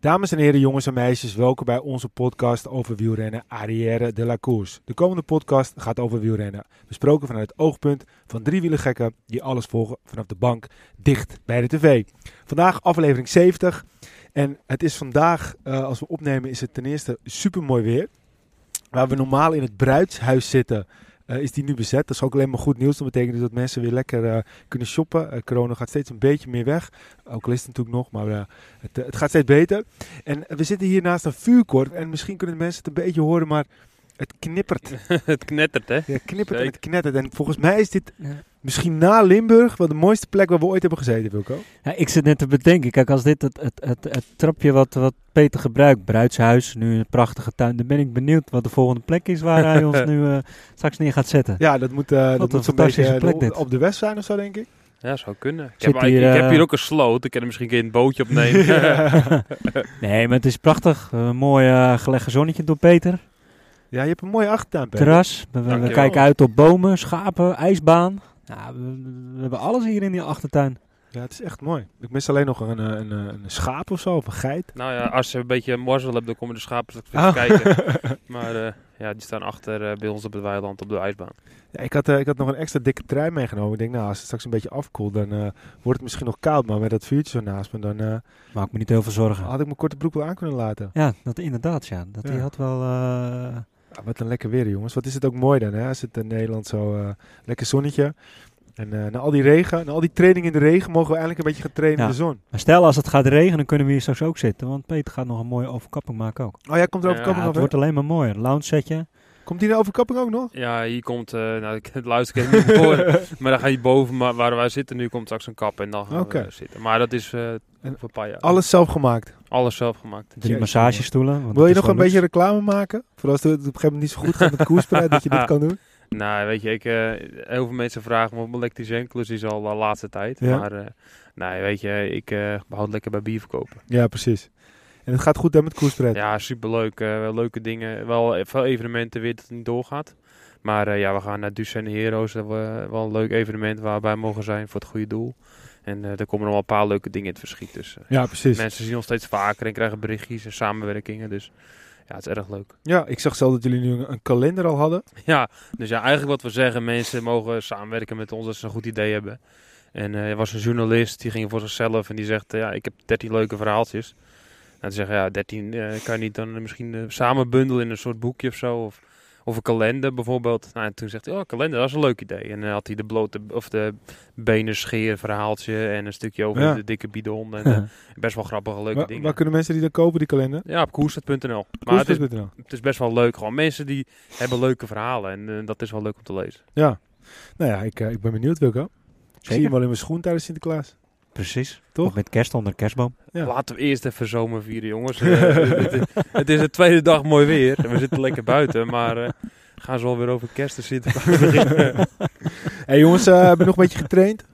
Dames en heren, jongens en meisjes, welkom bij onze podcast over wielrennen Arrière de la Course. De komende podcast gaat over wielrennen, besproken vanuit het oogpunt van drie wielergekken die alles volgen vanaf de bank dicht bij de tv. Vandaag aflevering 70 en het is vandaag, uh, als we opnemen, is het ten eerste super mooi weer. Waar we normaal in het bruidshuis zitten, is die nu bezet. Dat is ook alleen maar goed nieuws. Dat betekent dus dat mensen weer lekker uh, kunnen shoppen. Uh, corona gaat steeds een beetje meer weg. Ook al is het natuurlijk nog, maar het, het, gaat steeds beter. En we zitten hier naast een vuurkorf. En misschien kunnen de mensen het een beetje horen, maar het knippert. het knettert, hè? Ja, knippert en het knettert. En volgens mij is dit ja. misschien na Limburg wel de mooiste plek waar we ooit hebben gezeten, Wilco. Ja, ik zit net te bedenken. Kijk, als dit het, het, het, het trapje wat, wat Peter gebruikt, bruidshuis, nu een prachtige tuin, dan ben ik benieuwd wat de volgende plek is waar hij ons nu uh, straks neer gaat zetten. Ja, dat moet, uh, dat moet zo'n beetje plek de, op de west zijn of zo, denk ik. Ja, zou kunnen. Ik heb, hier, ik, ik heb, hier, ook een sloot. Ik kan er misschien een keer een bootje opnemen. nee, maar het is prachtig. Een mooi uh, gelegd zonnetje door Peter. Ja, je hebt een mooie achtertuin. Terras. We, we, we kijken uit op bomen, schapen, ijsbaan. Ja, we, we, hebben alles hier in die achtertuin. Ja, het is echt mooi. Ik mis alleen nog een, een, een, schaap of zo, of een geit. Nou ja, als je een beetje morzel hebt, dan komen de schapen oh. kijken. maar uh, ja, die staan achter uh, bij ons op het weiland op de ijsbaan. Ja, ik had, uh, ik had nog een extra dikke trui meegenomen. Ik denk, nou, als het straks een beetje afkoelt, dan wordt het misschien nog koud. Maar met dat vuurtje zo naast me, dan... Maak me niet heel veel zorgen. Had ik mijn korte broek wel aan kunnen laten. Ja, dat inderdaad, ja. Dat ja. die had wel... Ja, wat een lekker weer, jongens. Wat is het ook mooi dan, hè? Als het in Nederland zo uh, lekker zonnetje. En uh, na al die regen, na al die training in de regen, mogen we eigenlijk een beetje gaan trainen ja. in de zon. Maar stel, als het gaat regenen, kunnen we hier straks ook zitten. Want Peter gaat nog een mooie overkapping maken ook. Oh ja, komt er overkapping ja, Het wordt alleen maar mooier. Lounge setje. Komt hier de overkapping ook nog? Ja, hier komt, uh, nou ik luister ik niet voor, maar dan ga je boven maar waar wij zitten nu, komt straks een kap en dan gaan okay. we zitten. Maar dat is uh, voor een paar jaar. Alles zelf gemaakt? Alles zelf gemaakt. Drie massagestoelen. Wil je nog een luxe. beetje reclame maken? Voor als het op een gegeven moment niet zo goed gaat met koerspreid, dat je dit kan doen? Nou, weet je, ik, uh, heel veel mensen vragen me op elektrische inclusies al de laatste tijd. Ja. Maar, uh, nee, weet je, ik uh, behoud lekker bij bier verkopen. Ja, precies. En het gaat goed dan met koerspreid? Ja, superleuk. leuke dingen. Wel veel evenementen weer dat het niet doorgaat. Maar ja, we gaan naar Ducenne Heroes. Dat we wel een leuk evenement waar wij mogen zijn voor het goede doel. En uh, er komen nog wel een paar leuke dingen in het verschiet. Dus uh, ja, precies. mensen zien ons steeds vaker en krijgen berichtjes en samenwerkingen. Dus ja, het is erg leuk. Ja, ik zag zelf dat jullie nu een, een, kalender al hadden. Ja, dus ja, eigenlijk wat we zeggen, mensen mogen samenwerken met ons als ze een goed idee hebben. En uh, er was een journalist, die ging voor zichzelf en die zegt, ja, ik heb 13 leuke verhaaltjes. En dan zeggen, ja, 13 kan je niet dan misschien samen bundelen in een soort boekje of zo. Of, of een kalender bijvoorbeeld. Nou, en toen zegt hij, oh, kalender, dat is een leuk idee. En dan had hij de blote, of de benen scheer verhaaltje en een stukje over ja. de dikke bidon. En uh, best wel grappige, leuke waar, dingen. Waar kunnen mensen die dan kopen, die kalender? Ja, op koerstad.nl. Maar het is, het is best wel leuk. Gewoon mensen die hebben leuke verhalen. En uh, dat is wel leuk om te lezen. Ja. Nou ja, ik, uh, ik ben benieuwd, Wilco. Ik zie hem wel in mijn schoen tijdens Sinterklaas. Precies. Toch? Of met kerst onder kerstboom. Ja. Laten we eerst even zomer vieren, jongens. uh, het, het, is de tweede dag mooi weer. We zitten lekker buiten, maar uh, gaan ze alweer over kerst en Sinterklaas beginnen. hey jongens, uh, hebben we nog een beetje getraind?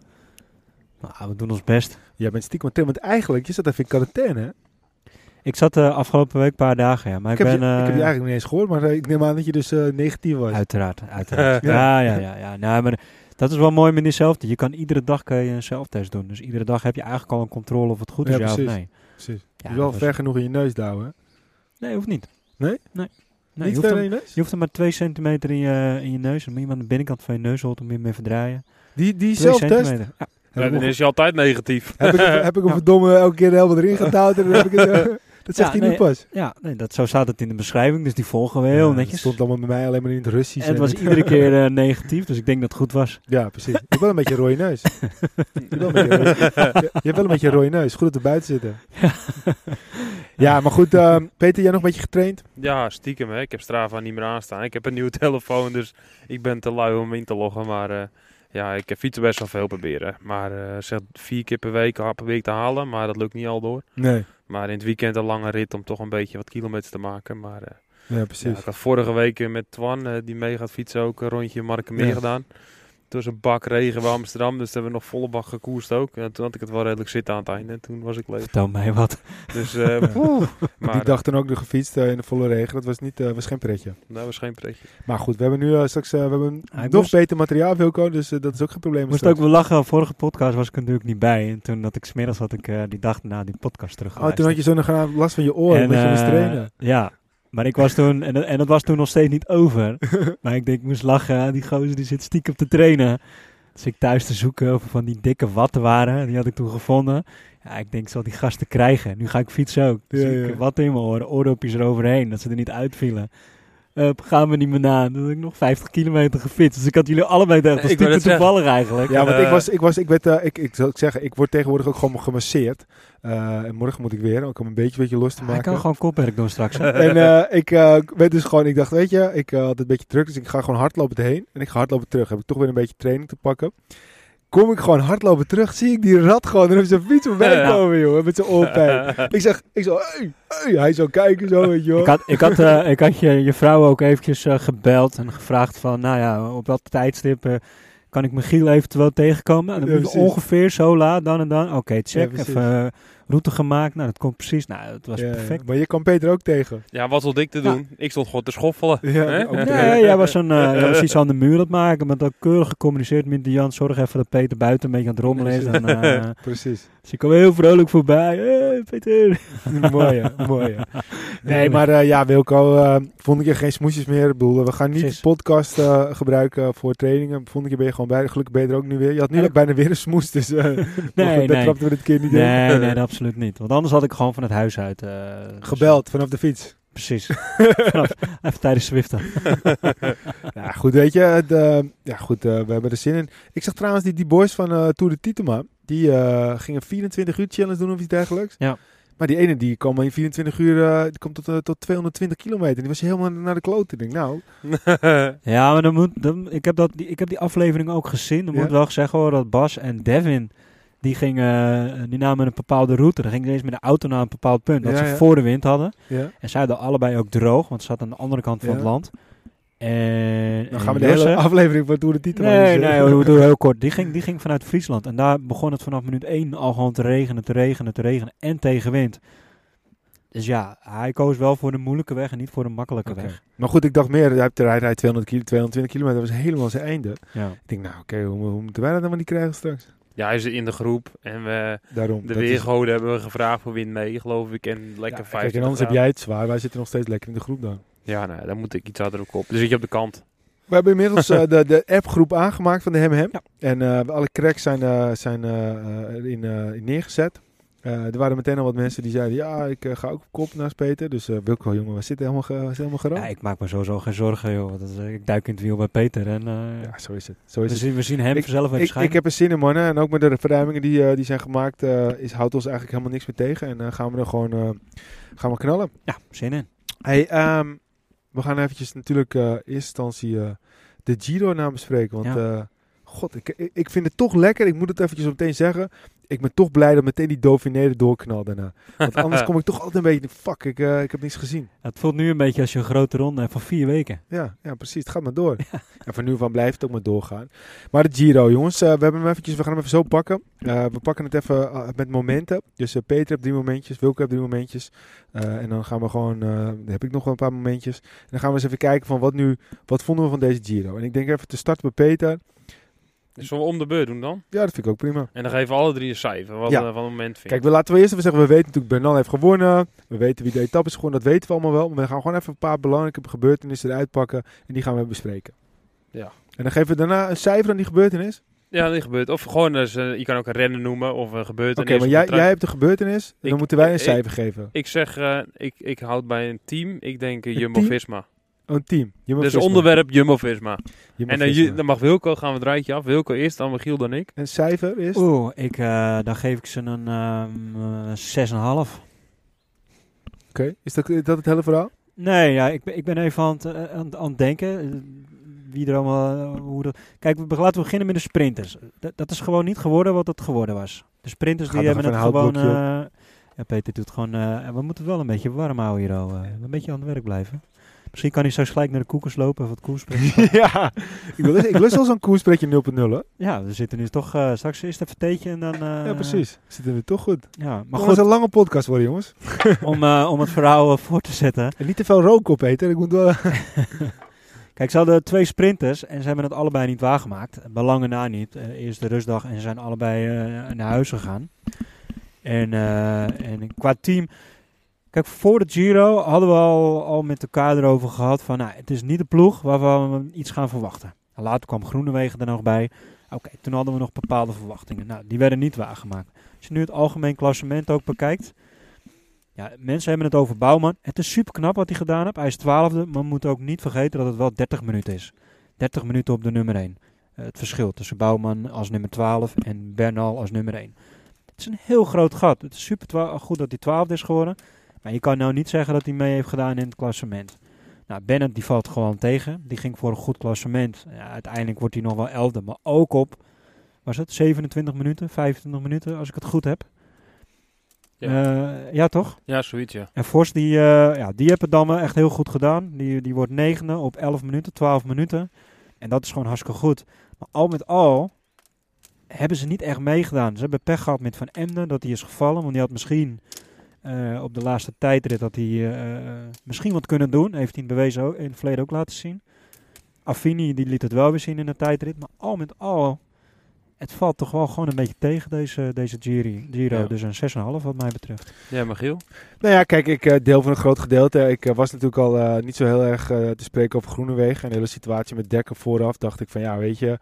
Nou, we doen ons best. Jij bent stiekem want eigenlijk, je zat even in quarantaine, hè? Ik zat uh, afgelopen week een paar dagen, ja. Maar ik, ik, ben, heb je, uh, ik heb je eigenlijk niet eens gehoord, maar ik neem aan dat je dus uh, negatief was. Uiteraard, uiteraard. ja, ja, ja. ja. Nou, maar dat is wel mooi met jezelf. Je kan iedere dag kan je een zelftest doen. Dus iedere dag heb je eigenlijk al een controle of het goed is, ja, ja precies. of nee. Precies. Ja, je wel ver genoeg in je neus douwen, Nee, hoeft niet. Nee? Nee. Nee, je, hoeft hem, in je, neus? je hoeft hem maar 2 centimeter in je, in je neus. Dan moet je aan de binnenkant van je neus om je mee verdraaien. Die, die zelftest? Ja. ja, dan is je altijd negatief. Heb ik, heb ik hem verdomme elke keer helemaal erin getouwd en dan heb ik het... Dat zegt ja, hij nee, nu pas. Ja, nee, dat, zo staat het in de beschrijving, dus die volgen we heel ja, netjes. Het stond allemaal bij mij alleen maar in het Russisch. En het was iedere keer uh, negatief, dus ik denk dat het goed was. Ja, precies. Je hebt wel een beetje een rode neus. je, hebt wel een beetje rode, een beetje een rode neus. Goed dat we buiten zitten. Ja, ja maar goed. Uh, Peter, jij nog een beetje getraind? Ja, stiekem. Hè. Ik heb Strava niet meer aanstaan. Ik heb een nieuwe telefoon, dus ik ben te lui om in te loggen. Maar uh, ja, ik heb fietsen best wel veel proberen. Maar uh, zeg vier keer per week probeer ik te halen, maar dat lukt niet al door. Nee. Maar in het weekend een lange rit om toch een beetje wat kilometers te maken. Maar uh, ja, precies. Ja, ik had vorige week met Twan, uh, die mee gaat fietsen, ook een rondje Markenmeer ja. gedaan. Was een bak regen bij Amsterdam, dus toen hebben we nog volle bak gekoerst ook. En toen had ik het wel redelijk zitten aan het einde en toen was ik leeg. Vertel mij wat. Dus, eh, poeh. maar die dag dan ook nog gefietst eh, in de volle regen. Dat was, niet, eh, was geen pretje. dat was geen pretje. Maar goed, we hebben nu eh, straks we hebben nog moest- beter materiaal, Wilco. Dus dat is ook geen probleem. Ik moest ook wel lachen. Vorige podcast was ik natuurlijk niet bij. En toen dat ik smiddags had ik eh, die dag na die podcast terug. Oh, toen had je zo'n nog last van je oren, omdat je moest trainen. Ja, maar ik was toen, en, dat- en dat was toen nog steeds niet over. maar ik denk, ik moest lachen. Die gozer die zit stiekem te trainen. Dus ik thuis te zoeken of er van die dikke watten waren. Die had ik toen gevonden. Ja, ik denk, ik zal die gasten krijgen. Nu ga ik fietsen ook. Dus Ja, ik ja. wat in mijn oren, oordopjes eroverheen, dat ze er niet uitvielen. Hup, gaan we niet meer na. Toen had ik nog 50 kilometer gefietst. Dus ik had jullie allebei Ik net zeggen. toevallig eigenlijk. Ja, want ik Eh. was, ik was, ik werd, eh, ik, ik zal ik zeggen, ik word tegenwoordig ook gewoon gemasseerd. Eh, en morgen moet ik weer, ook om een beetje, beetje los te maken. kan gewoon kopwerk doen straks. En eh, ik eh, werd dus gewoon, ik dacht, weet je, ik eh, had het een beetje druk, dus ik ga gewoon hardlopen heen en ik ga hardlopen terug. Heb ik toch weer een beetje training te pakken. Kom ik gewoon hardlopen terug, zie ik die rat gewoon er op zijn fiets voorbij Ja. komen, joh, met zijn oorpijn. ik zeg, ik zo, hey, hey, hij zou kijken zo, weet je wel. Ik had, ik had, eh, ik had je, je vrouw ook eventjes eh, gebeld en gevraagd van, nou ja, op wat tijdstip eh, kan ik Michiel eventueel tegenkomen? En dan Ja, ongeveer zo laat, dan en dan. Oké, check, even route gemaakt. Nou, dat komt precies. Nou, het was Ja, perfect. Maar je kwam Peter ook tegen. Ja, wat stond ik te Ja. doen? Ik stond gewoon te schoffelen. Ja, Hè? Nee, tegen. jij was, een, eh, jij was iets aan de muur aan het maken, maar dat keurig gecommuniceerd met Jan. Zorg even dat Peter buiten een beetje aan het rommelen is. En, eh, Precies. dus ik kwam heel vrolijk voorbij. Hey, Peter. mooi, hè, mooi. Nee, maar eh, ja, Wilco, eh vond ik je geen smoesjes meer. Ik bedoel, we gaan niet de podcast eh, gebruiken voor trainingen. Vond ik je ben je gewoon bij. Gelukkig ben je er ook nu weer. Je had nu bijna weer een smoes, dus Nee, nee. trapten we dit keer niet in. Nee, nee, absoluut niet. Want anders had ik gewoon van het huis uit. dus, Gebeld vanaf de fiets. Precies. Vanaf- even tijdens Zwiften. Ja, goed, weet je. het, ja, goed, we hebben er zin in. Ik zag trouwens die, die boys van Tour de Titema. Die gingen 24 uur challenge doen of iets dergelijks. Ja. Maar die ene die kwam in 24 uur eh, die komt tot, eh, tot 220 kilometer. Die was helemaal naar de klote. Ik denk, nou, Ja, maar dan moet, dan, ik, heb dat, die, ik heb die aflevering ook gezien. Dan Ja. moet wel zeggen hoor, dat Bas en Devin, die, gingen, eh, die namen een bepaalde route. Dan gingen ze eens met de auto naar een bepaald punt. Dat Ja, ze ja. voor de wind hadden. ja. En zij hadden allebei ook droog, want ze zaten aan de andere kant van Ja. het land. En, Dan gaan we de Josse- hele aflevering van Tour de Titema. Nee, nee, we doen heel kort. Die ging, die ging vanuit Friesland. En daar begon het vanaf minuut 1 al gewoon te regenen, te regenen, te regenen. En tegenwind. Dus ja, hij koos wel voor de moeilijke weg en niet voor de makkelijke weg. Maar goed, ik dacht meer, hij rijdt- hij rijdt 200 kilo, 220 kilometer, dat was helemaal zijn einde. Ja. Ik denk, nou oké, hoe, hoe moeten wij dat dan wel niet krijgen straks? Ja, hij zit in de groep en we, Daarom. de is- weergoden hebben we gevraagd voor win mee, geloof ik. En lekker Ja, 50 kijk, en anders heb jij het zwaar, wij zitten nog steeds lekker in de groep dan. Ja, nou, dan moet ik iets harder op kop. Dus zit je op de kant. We hebben inmiddels eh, de, de appgroep aangemaakt van de Hem Hem. Ja. En eh, alle cracks zijn, eh, zijn erin eh, in neergezet. Eh, er waren meteen al wat mensen die zeiden, ja, ik ga ook op kop naast Peter. Dus eh Wilco, jongen, we zitten helemaal, ge, we zitten helemaal. Ja, ik maak me sowieso geen zorgen, joh. Dat is, ik duik in het wiel bij Peter en eh, Ja, zo is het. Zo is we, het. zien, we zien hem Ik- zelf even Ik, schijnen. ik heb er zin in, mannen. En ook met de verruimingen die, die zijn gemaakt, eh, is, houdt ons eigenlijk helemaal niks meer tegen. En gaan we er gewoon eh, gaan we knallen. Ja, zin in. Hey, ehm, we gaan eventjes natuurlijk eh, in eerste instantie eh, de Giro naam bespreken. Want Ja. God, ik, ik, vind het toch lekker. Ik moet het eventjes meteen zeggen. Ik ben toch blij dat meteen die Dauphiné doorknalt daarna. Want anders kom ik toch altijd een beetje, fuck, ik, eh, ik heb niks gezien. Het voelt nu een beetje als je een grote ronde hebt van vier weken. Ja, ja, precies. Het gaat maar door. En van nu van blijft het ook maar doorgaan. Maar de Giro, jongens. eh, we, hebben hem eventjes, we gaan hem even zo pakken. Eh, we pakken het even met momenten. Dus Peter heeft drie momentjes. Wilke heeft drie momentjes. En dan gaan we gewoon... heb ik nog wel een paar momentjes. En dan gaan we eens even kijken van wat nu... Wat vonden we van deze Giro? En ik denk even te starten bij Peter. Dus zullen we om de beurt doen dan? Ja, dat vind ik ook prima. En dan geven we alle drie een cijfer. Wat, Ja. wat een moment vind Kijk, we laten we eerst even zeggen, we weten natuurlijk Bernal heeft gewonnen. We weten wie de etappe is gewonnen, dat weten we allemaal wel. Maar we gaan gewoon even een paar belangrijke gebeurtenissen eruit pakken. En die gaan we bespreken. Ja. En dan geven we daarna een cijfer aan die gebeurtenis. Ja, dat gebeurt. Of gewoon, dus, eh, je kan ook een rennen noemen of een Oké, gebeurtenis. maar of jij, een jij hebt de gebeurtenis. En dan moeten wij een ik- cijfer geven. Ik zeg, eh, ik, ik houd bij een team. Ik denk eh, Een Jumbo-Visma. Een team. Jumbo Dus Visma. onderwerp Jumbo-Visma. Jumbo En dan, Visma. ju- dan mag Wilco, gaan we het rijtje af. Wilco eerst, dan Michiel, dan ik. En cijfer is? Oeh, ik, eh, dan geef ik ze een ehm, eh, 6,5. Oké, is dat, is dat het hele verhaal? Nee, ja, ik, ben- ik ben even aan het, eh, aan, aan het denken. eh, Wie er allemaal. eh, hoe dat... Kijk, we, laten we beginnen met de sprinters. Dat, dat is gewoon niet geworden wat het geworden was. De sprinters die hebben het gewoon. eh, ja, Peter doet gewoon. eh, we moeten het wel een beetje warm houden hier al. eh, een beetje aan het werk blijven. Misschien kan hij straks gelijk naar de koekers lopen of wat koerspreken. ja, ik, wil, ik lust wel zo'n koerspretje 0.0 hoor. ja, we zitten nu toch eh, straks eerst even theetje en dan... eh, ja, precies. Zitten we toch goed. Ja, maar Maar goed, een lange podcast worden, jongens. om, eh, om het verhaal eh, voor te zetten. En niet te veel rook opeten. Ik moet wel... Kijk, ze hadden twee sprinters en ze hebben het allebei niet waargemaakt. Belangen na niet. Eh, eerst de rustdag en ze zijn allebei eh, naar huis gegaan. En, eh, en qua team... Kijk, voor de Giro hadden we al, al met elkaar erover gehad van... Nou, het is niet de ploeg waarvan we iets gaan verwachten. Later kwam Groenewegen er nog bij. Oké, toen hadden we nog bepaalde verwachtingen. Nou, die werden niet waargemaakt. Als je nu het algemeen klassement ook bekijkt... Ja, mensen hebben het over Bouwman. Het is super knap wat hij gedaan heeft. Hij is twaalfde, maar we moeten ook niet vergeten dat het wel 30 minuten is. 30 minuten op de nummer 1. het verschil tussen Bouwman als nummer 12 en Bernal als nummer 1. Het is een heel groot gat. Het is super goed dat hij twaalfde is geworden. Maar je kan nou niet zeggen dat hij mee heeft gedaan in het klassement. Nou, Bennett die valt gewoon tegen. Die ging voor een goed klassement. Ja, uiteindelijk wordt hij nog wel elfde. Maar ook op, was het 27 minuten, 25 minuten als ik het goed heb. Ja, ja toch? Ja, zoiets, ja. En Vos, die, eh ja, die heeft het dan wel echt heel goed gedaan. Die, die wordt negende op 11 minuten, 12 minuten. En dat is gewoon hartstikke goed. Maar al met al hebben ze niet echt meegedaan. Ze hebben pech gehad met Van Emden, dat hij is gevallen. Want die had misschien eh, op de laatste tijdrit dat hij eh, misschien wat kunnen doen. Heeft hij in het bewezen ook, in het verleden ook laten zien. Affini die liet het wel weer zien in de tijdrit. Maar al met al, het valt toch wel gewoon een beetje tegen deze, deze Giro. Giro. Ja. Dus een 6,5 wat mij betreft. Ja, Michiel? Nou ja, kijk, ik eh, deel van een groot gedeelte. Ik was natuurlijk al eh, niet zo heel erg te spreken over Groenewegen. En de hele situatie met Dekker vooraf. Dacht ik van ja, weet je,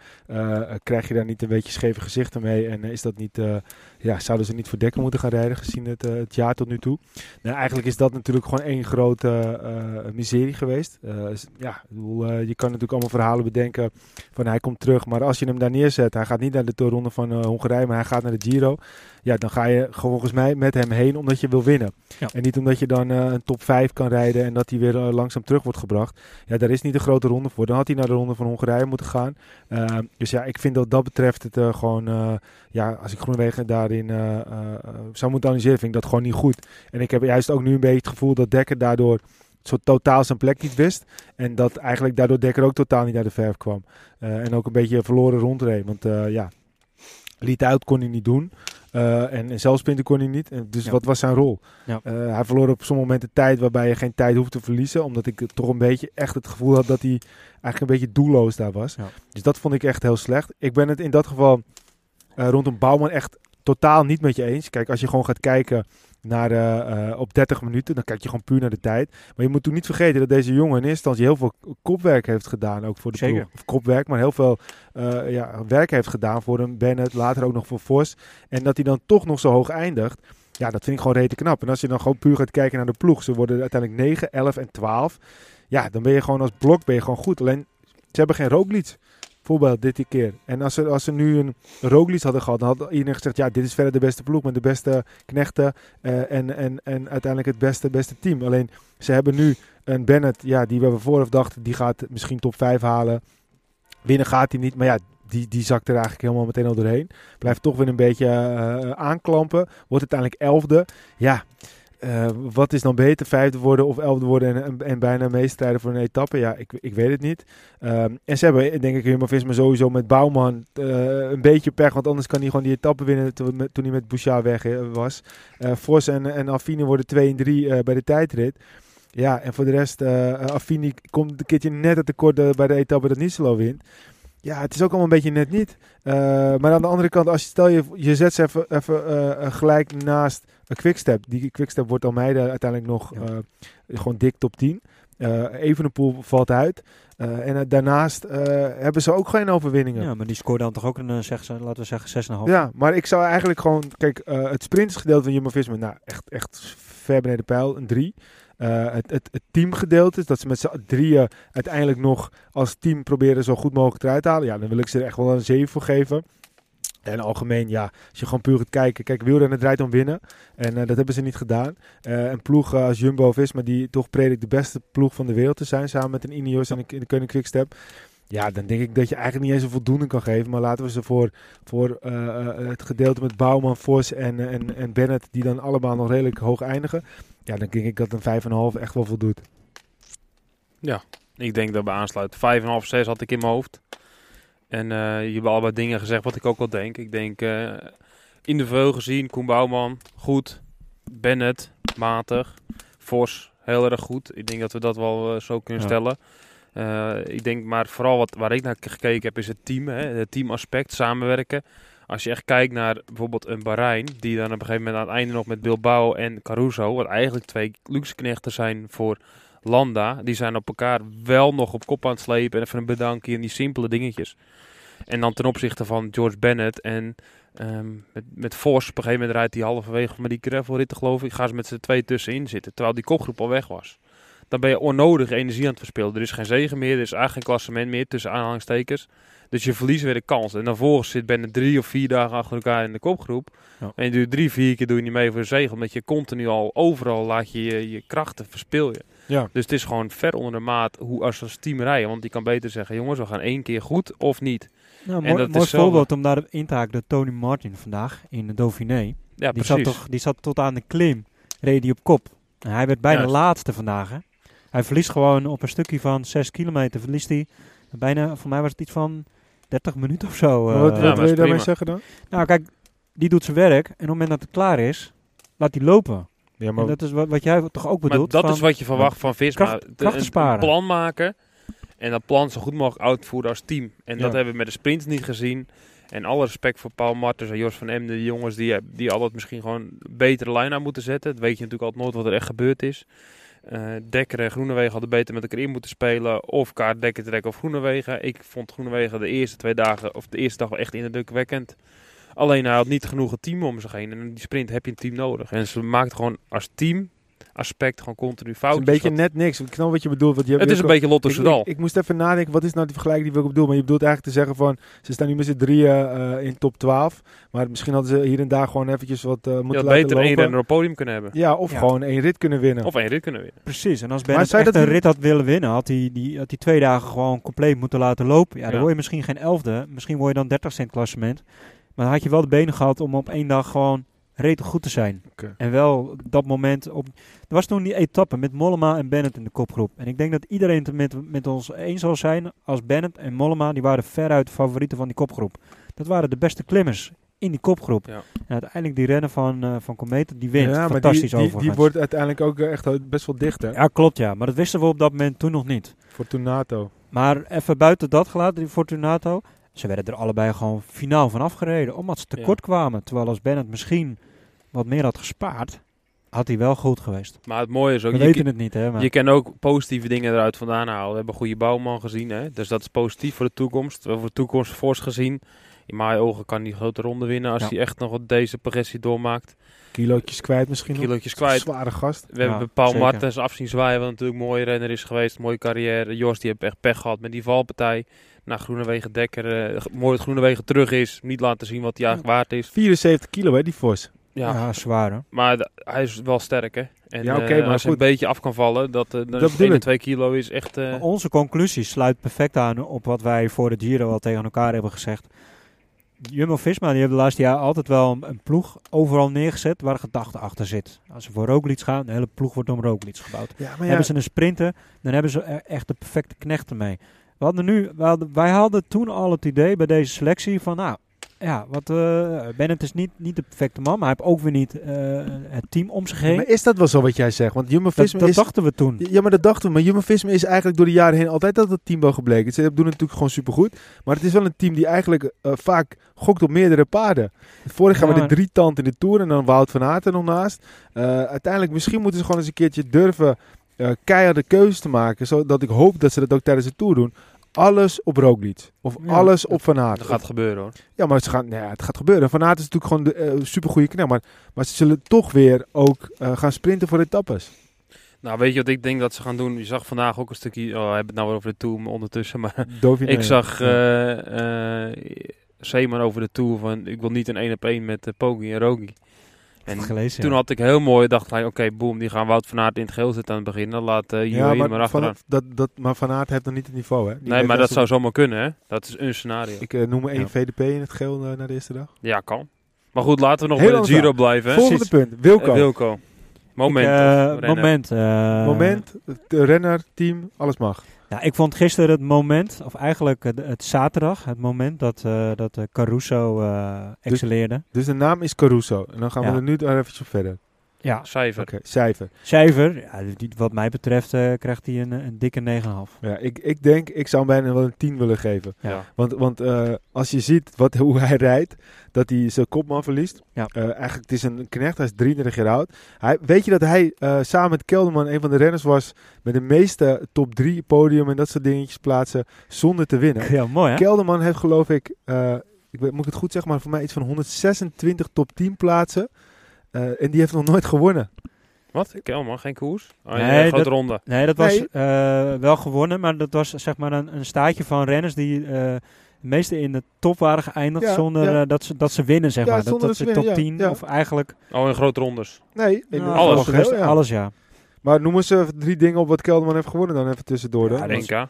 krijg je daar niet een beetje scheve gezichten mee? En is dat niet, eh, ja, zouden ze niet voor Dekker moeten gaan rijden gezien het, eh, het jaar tot nu toe? Nou, eigenlijk is dat natuurlijk gewoon één grote eh, miserie geweest. Eh, ja, bedoel, eh, je kan natuurlijk allemaal verhalen bedenken van hij komt terug. Maar als je hem daar neerzet, hij gaat niet naar de ronde van eh, Hongarije, maar hij gaat naar de Giro. Ja, dan ga je volgens mij met hem heen omdat je wil winnen. Ja. En niet omdat je dan eh, een top 5 kan rijden en dat hij weer eh, langzaam terug wordt gebracht. Ja, daar is niet een grote ronde voor. Dan had hij naar de ronde van Hongarije moeten gaan. Uh, dus ja, ik vind dat dat betreft het uh, gewoon... Ja, als ik Groenwegen daarin zou moeten analyseren, vind ik dat gewoon niet goed. En ik heb juist ook nu een beetje het gevoel dat Dekker daardoor zo totaal zijn plek niet wist. En dat eigenlijk daardoor Dekker ook totaal niet naar de verf kwam. Uh, en ook een beetje verloren rondreed. Want uh, ja, liet uit kon hij niet doen. Uh, en, en zelfsprinten kon hij niet. En dus ja. wat was zijn rol? Ja. Uh, hij verloor op sommige momenten tijd waarbij je geen tijd hoeft te verliezen. Omdat ik toch een beetje echt het gevoel had dat hij eigenlijk een beetje doelloos daar was. Ja. Dus dat vond ik echt heel slecht. Ik ben het in dat geval uh, rondom Bouwman echt totaal niet met je eens. Kijk, als je gewoon gaat kijken naar uh, op 30 minuten, dan kijk je gewoon puur naar de tijd. Maar je moet toen niet vergeten dat deze jongen in eerste instantie heel veel kopwerk heeft gedaan, ook voor de Zeker. ploeg. Of kopwerk, maar heel veel uh, ja, werk heeft gedaan voor een Bennett, later ook nog voor Vos. En dat hij dan toch nog zo hoog eindigt. Ja, dat vind ik gewoon rete knap. En als je dan gewoon puur gaat kijken naar de ploeg, ze worden uiteindelijk 9, 11 en 12. Ja, dan ben je gewoon als blok ben je gewoon goed. Alleen, ze hebben geen Roglic voorbeeld dit keer. En als ze, als ze nu een Roglic hadden gehad, dan had iedereen gezegd, ja, dit is verder de beste ploeg met de beste knechten uh, en, en, en uiteindelijk het beste, beste team. Alleen, ze hebben nu een Bennett, ja, die we vooraf dachten, die gaat misschien top 5 halen. Winnen gaat hij niet, maar ja, die, die zakt er eigenlijk helemaal meteen al doorheen. Blijft toch weer een beetje uh, aanklampen. Wordt uiteindelijk elfde. Ja, uh, wat is dan beter? Vijfde worden of elfde worden en, en, bijna meestrijden voor een etappe? Ja, ik, ik weet het niet. Um, en ze hebben, denk ik, Jumbo Visma sowieso met Bouwman uh, een beetje pech. Want anders kan hij gewoon die etappe winnen toen, toen hij met Bouchard weg was. Uh, Vos en, en worden 2 en 3 bij de tijdrit. Ja, en voor de rest, Affini komt een keertje net het tekort bij de etappe dat Niselo wint. Ja, het is ook allemaal een beetje net niet. Maar aan de andere kant, als je stel je, je zet ze even, even gelijk naast een quickstep. Die quickstep wordt Almeida uiteindelijk nog ja. uh, gewoon dik top 10. Evenepoel valt uit. en daarnaast hebben ze ook geen overwinningen. Ja, maar die scoort dan toch ook een, zeg, laten we zeggen, 6,5. Ja, maar ik zou eigenlijk gewoon, kijk, het sprintersgedeelte van Jumbo-Visma, nou, echt, echt ver beneden pijl, een 3. Uh, het, het, het teamgedeelte, dat ze met z'n drieën uiteindelijk nog als team proberen zo goed mogelijk eruit te halen. Ja, dan wil ik ze er echt wel een 7 voor geven. En algemeen, ja, als je gewoon puur gaat kijken. Kijk, wielrennen draait om winnen. En uh, dat hebben ze niet gedaan. Uh, een ploeg als Jumbo-Visma, die toch predikt de beste ploeg van de wereld te zijn. Samen met een Ineos en een, een Quickstep. Ja, dan denk ik dat je eigenlijk niet eens een voldoende kan geven. Maar laten we ze voor, voor het gedeelte met Bouwman, Vos en, en, en Bennett, die dan allemaal nog redelijk hoog eindigen. Ja, dan denk ik dat een 5,5 echt wel voldoet. Ik denk dat we aansluiten. 5,5, 6 had ik in mijn hoofd. En eh, je hebt allebei dingen gezegd wat ik ook wel denk. Ik denk eh, in de gezien, Koen Bouwman, goed. Bennett, matig. Vos, heel erg goed. Ik denk dat we dat wel eh, zo kunnen Ja. stellen. Ik denk maar vooral wat, waar ik naar gekeken heb is het team. Hè? Het teamaspect, samenwerken. Als je echt kijkt naar bijvoorbeeld een Bahrein, die dan op een gegeven moment aan het einde nog met Bilbao en Caruso, wat eigenlijk twee luxeknechten zijn voor Landa, die zijn op elkaar wel nog op kop aan het slepen en even een bedankje en die simpele dingetjes. En dan ten opzichte van George Bennett en ehm, met, met Vos, op een gegeven moment rijdt hij halverwege met die gravelritten geloof ik, gaan ze met z'n twee tussenin zitten, terwijl die kopgroep al weg was. Dan ben je onnodig energie aan het verspillen. Er is geen zegen meer, er is eigenlijk geen klassement meer tussen aanhalingstekens. Dus je verliest weer de kans. En dan volgens zit Bennett drie of vier dagen achter elkaar in de kopgroep. Ja. En je doet drie, vier keer doe je niet mee voor de zegen. Omdat je continu al overal laat je je, je krachten verspil je. Ja. Dus het is gewoon ver onder de maat hoe als team rijden. Want die kan beter zeggen, jongens, we gaan één keer goed of niet. Nou, En mooi, dat mooi is zo- voorbeeld om daar in te haken, de Tony Martin vandaag in de Dauphiné. Ja, die, precies. zat toch, die zat tot aan de klim, reed hij op kop. En hij werd bijna Juist. laatste vandaag. Hè. Hij verliest gewoon op een stukje van 6 kilometer, verliest hij bijna, voor mij was het iets van 30 minuten of zo. Eh. wat ja, wat wil je daarmee zeggen dan? Nou kijk, die doet zijn werk en op het moment dat het klaar is, laat hij lopen. Ja, En maar dat is wat, wat jij toch ook Maar bedoelt. dat van- is wat je verwacht van Visma. kracht- een, sparen. een plan maken. En dat plan zo goed mogelijk uitvoeren als team. En dat hebben we met de sprints niet gezien. En alle respect voor Paul Martens en Jos van Emden. Die jongens die, die altijd misschien gewoon een betere lijn aan moeten zetten. Dat weet je natuurlijk altijd nooit wat er echt gebeurd is. Eh, Dekker en Groenewegen hadden beter met elkaar in moeten spelen. Of kaart Dekker trekken of Groenewegen. Ik vond Groenewegen de eerste twee dagen, of de eerste dag wel echt indrukwekkend. Alleen hij had niet genoeg een team om zich heen. En in die sprint heb je een team nodig. En ze maakt gewoon als team aspect gewoon continu fouten. een beetje net niks. Ik snap wat je bedoelt. Want je, Het is een beetje Lotto ik, Soudal. ik, ik moest even nadenken, wat is nou die vergelijking die ik bedoel? Maar je bedoelt eigenlijk te zeggen van, ze staan nu met z'n drieën eh, in top 12. Maar misschien hadden ze hier en daar gewoon eventjes wat eh Je moeten had laten beter één renner op podium kunnen hebben. Ja, of Ja. gewoon één rit kunnen winnen. Of één rit kunnen winnen. Precies, en als je echt dat een rit had willen winnen, had hij die, had die twee dagen gewoon compleet moeten laten lopen. Ja, dan Ja. word je misschien geen elfde, misschien word je dan dertigste in het klassement. Maar dan had je wel de benen gehad om op één dag gewoon redelijk goed te zijn. En wel dat moment op... Er was toen die etappe met Mollema en Bennett in de kopgroep. En ik denk dat iedereen het met, met ons eens zal zijn als Bennett en Mollema, die waren veruit de favorieten van die kopgroep. Dat waren de beste klimmers in die kopgroep. Ja. En uiteindelijk die rennen van, eh van Komeet, die wint. Ja, maar die, Fantastisch die, die wordt uiteindelijk ook eh, echt best wel dicht, hè? Ja, klopt ja. Maar dat wisten we op dat moment toen nog niet. Fortunato. Maar even buiten dat gelaten, die Fortunato. Ze werden er allebei gewoon finaal van afgereden. Omdat ze tekort kwamen. Terwijl als Bennett misschien wat meer had gespaard, had hij wel goed geweest. Maar het mooie is ook, We je, weten het niet, hè. Maar je kan ook positieve dingen eruit vandaan halen. We hebben een goede bouwman gezien, hè? dus dat is positief voor de toekomst. We hebben voor de toekomst fors gezien. In mijn ogen kan hij die grote ronde winnen als Ja. hij echt nog wat deze progressie doormaakt. Kilootjes kwijt misschien nog. Kilootjes kwijt. Zware gast. We hebben Paul zeker. Martens afzien zwaaien, wat natuurlijk een mooie renner is geweest. Mooie carrière. Jos die heeft echt pech gehad met die valpartij. Naar Groenewegen Dekker. eh, mooi dat Groenewegen terug is. Niet laten zien wat hij eigenlijk waard is. 74 kilo, hè, die Vos. Ja, ja, zwaar hè. maar hij is wel sterk, hè. En Ja, oké, eh, maar als hij een beetje af kan vallen, dat, eh dan Dat is bedoel 1 en ik. 2 kilo is echt... eh, Maar onze conclusie sluit perfect aan op wat wij voor de Giro al tegen elkaar hebben gezegd. Jumbo-Visma die hebben de laatste jaar altijd wel een, een ploeg overal neergezet waar gedachte achter zit. Als ze voor Roglic gaan, de hele ploeg wordt om Roglic gebouwd. Ja, maar ja, Hebben ze een sprinter, dan hebben ze er echt de perfecte knechten mee. We hadden nu, we hadden, wij hadden toen al het idee bij deze selectie van, nou, ja, wat, eh Bennett is niet, niet de perfecte man, maar hij heeft ook weer niet eh, het team om zich heen. maar is dat wel zo wat jij zegt? Want Dat, Jumbo-Visma dat is... dachten we toen. Ja, maar dat dachten we. Maar Jumbo-Visma is eigenlijk door de jaren heen altijd dat het team wel gebleken. Ze doen het natuurlijk gewoon supergoed. Maar het is wel een team die eigenlijk eh, vaak gokt op meerdere paarden. Vorig jaar Ja, met de drie tand in de Tour en dan Wout van Aert er nog naast. Uiteindelijk, misschien moeten ze gewoon eens een keertje durven keiharde keuzes te maken. Zodat ik hoop dat ze dat ook tijdens de Tour doen. Alles op Roglic. Of Ja. alles op Van Aert. dat gaat gebeuren, hoor. Ja, maar ze gaan, nou ja, het gaat gebeuren. Van Aert is natuurlijk gewoon de uh, supergoeie knel. Maar, maar ze zullen toch weer ook eh, gaan sprinten voor etappes. Nou, weet je wat ik denk dat ze gaan doen? Je zag vandaag ook een stukje... Oh, we hebben het nou weer over de Tour ondertussen, maar... Ik zag Ja. eh eh Zeeman over de Tour van... Ik wil niet een 1 op 1 met uh, Poggi en Rogi. En gelezen, toen ja. had ik heel mooi... dacht ik, oké, boom, die gaan Wout van Aert in het geel zitten aan het begin. Dan laat uh, Ja, maar, maar, achteraan. dat, dat, maar Van Aert heeft nog niet het niveau, hè? Die Nee, maar dat zou zomaar kunnen, hè? Dat is een scenario. Ik eh, noem één Ja. VDP in het geel eh, naar de eerste dag. Ja, kan. Maar goed, laten we nog Heel bij de Giro blijven. hè? Volgende punt. Wilco. Wilco. Moment. Ik, eh, moment. eh, Moment, de renner, team, alles mag. Ja, ik vond gisteren het moment, of eigenlijk het, het zaterdag, het moment dat, eh, dat Caruso eh excelleerde. Dus de naam is Caruso. En dan gaan we er nu daar even verder. Ja, Cijfer. Oké, cijfer. cijfer, ja, die, wat mij betreft eh, krijgt hij een, een dikke 9,5. Ja, ik, ik denk, ik zou hem bijna wel een 10 willen geven. Ja. Want, want eh, als je ziet wat, hoe hij rijdt, dat hij zijn kopman verliest. Ja. Eh, eigenlijk, het is een knecht, hij is 33 jaar oud. Hij, weet je dat hij eh, samen met Kelderman een van de renners was met de meeste top 3 podium en dat soort dingetjes plaatsen zonder te winnen. Ja, mooi hè? Kelderman heeft geloof ik, eh, ik weet, moet ik het goed zeggen, maar voor mij iets van 126 top 10 plaatsen. Eh, en die heeft nog nooit gewonnen. Wat? Kelman, geen koers? Oh, Nee, nee, grote dat- ronde. Nee, dat was Nee. eh, wel gewonnen, maar dat was zeg maar een, een staatje van renners die eh het meeste in de top waren geëindigd Ja, zonder ja. dat, ze, dat ze winnen, zeg Ja, maar. Dat, dat ze ze top winnen, 10 ja, ja. of eigenlijk Oh, in grote rondes. Nee, in nou, alles. ja. alles ja. Maar noem eens eh, drie dingen op wat Kelderman heeft gewonnen dan even tussendoor. Dan. Ja, Ja, dat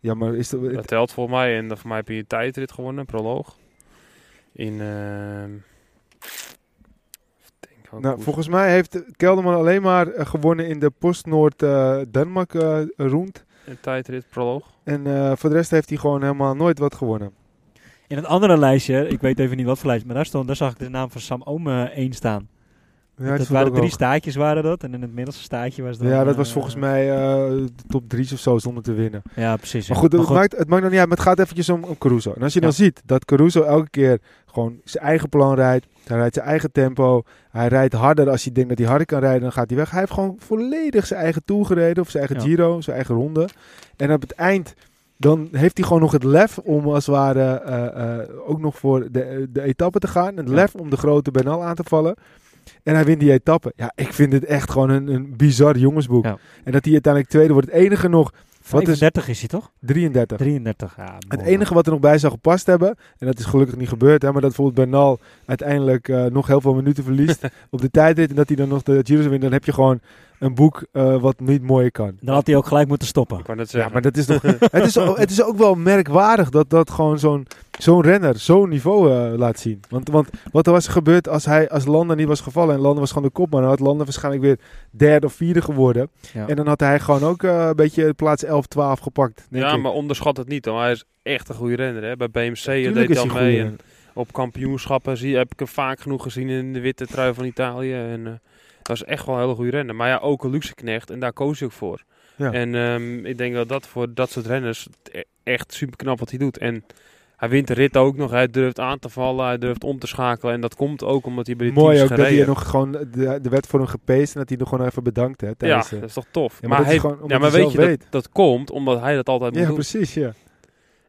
NK. maar is dat, Dat telt volgens mij. En dan voor mij heb je een tijdrit gewonnen, proloog. In... Nou, koers. volgens mij heeft Kelderman alleen maar eh, gewonnen in de Post-Noord-Denmark eh rond. Een tijdrit, proloog. En eh, voor de rest heeft hij gewoon helemaal nooit wat gewonnen. In het andere lijstje, ik weet even niet wat voor lijstje, maar daar, stond, daar zag ik de naam van Sam Oom eh, 1 staan. Ja, dat waren drie hoog. staatjes waren dat. En in het middelste staatje was dan... Ja, dat eh, was volgens mij eh, de top 3 of zo zonder te winnen. Ja, precies. Maar ja. goed, het, Maakt, het maakt nog niet uit, maar het gaat eventjes om, om Caruso. En als je dan ziet dat Caruso elke keer gewoon zijn eigen plan rijdt, hij rijdt zijn eigen tempo, hij rijdt harder als hij denkt dat hij harder kan rijden, dan gaat hij weg. Hij heeft gewoon volledig zijn eigen tour gereden, of zijn eigen Ja. Giro, zijn eigen ronde. En op het eind, dan heeft hij gewoon nog het lef om als het ware eh, eh, ook nog voor de, de etappe te gaan. Het lef om de grote Bernal aan te vallen. En hij wint die etappe. Ja, ik vind het echt gewoon een, een bizar jongensboek. Ja. En dat hij uiteindelijk tweede wordt. Het enige nog, wat is 35 is hij toch? 33. 33, ja. Het enige wat er nog bij zou gepast hebben, en dat is gelukkig niet gebeurd, hè, maar dat bijvoorbeeld Bernal uiteindelijk eh, nog heel veel minuten verliest op de tijdrit en dat hij dan nog de Giro winnen, dan heb je gewoon een boek eh, wat niet mooier kan. Dan had hij ook gelijk moeten stoppen. Ik wou net Ja, maar dat is toch, het, is, ook- het is ook wel merkwaardig dat, dat gewoon zo'n zo'n renner zo'n niveau eh, laat zien. Want, want wat er was gebeurd als, hij, als Landa niet was gevallen en Landa was gewoon de kopman, dan had Landa waarschijnlijk weer derde of vierde geworden. Ja. En dan had hij gewoon ook eh, een beetje plaats 11, 12 gepakt. Denk ja, ik. maar onderschat het niet. Hoor. Hij is echt een goede renner. Hè. Bij BMC deed hij al mee. En op kampioenschappen zie, heb ik hem vaak genoeg gezien in de witte trui van Italië. En, eh, dat is echt wel een hele goede renner. Maar ja, ook een luxe knecht. En daar koos hij ook voor. Ja. En ehm, ik denk dat dat voor dat soort renners e- echt super knap wat hij doet. En hij wint de rit ook nog. Hij durft aan te vallen. Hij durft om te schakelen. En dat komt ook omdat hij bij de Mooi ook dat hij gereden nog gewoon, de, de werd voor hem gepeest en dat hij nog gewoon even bedankt hè, Ja, de- dat is toch tof. Ja, maar hij, gewoon ja, maar weet je, dat, komt omdat hij dat altijd moet Ja, doen. precies, ja.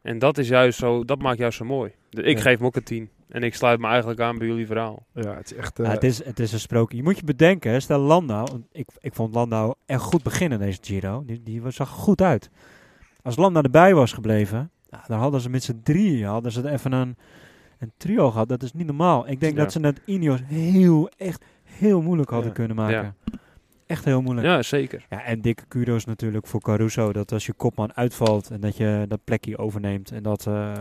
En dat is juist zo, dat maakt juist zo mooi. Dus ik Ja. geef hem ook een 10. En ik sluit me eigenlijk aan bij jullie verhaal. Ja, het is echt... Ja, eh, het, is, het is een sprookje. Je moet je bedenken, hè, stel Landau, ik, ik vond Landau echt goed beginnen deze Giro. Die, die was- zag goed uit. Als Landau erbij was gebleven, nou, dan hadden ze met z'n drieën hadden ze even een, een trio gehad. Dat is niet normaal. Ik denk Ja. dat ze het Ineos heel, echt heel moeilijk hadden Ja. kunnen maken. Echt heel moeilijk. Ja. Ja, zeker. en dikke kudos natuurlijk voor Caruso. Dat als je kopman uitvalt en dat je dat plekje overneemt en dat eh,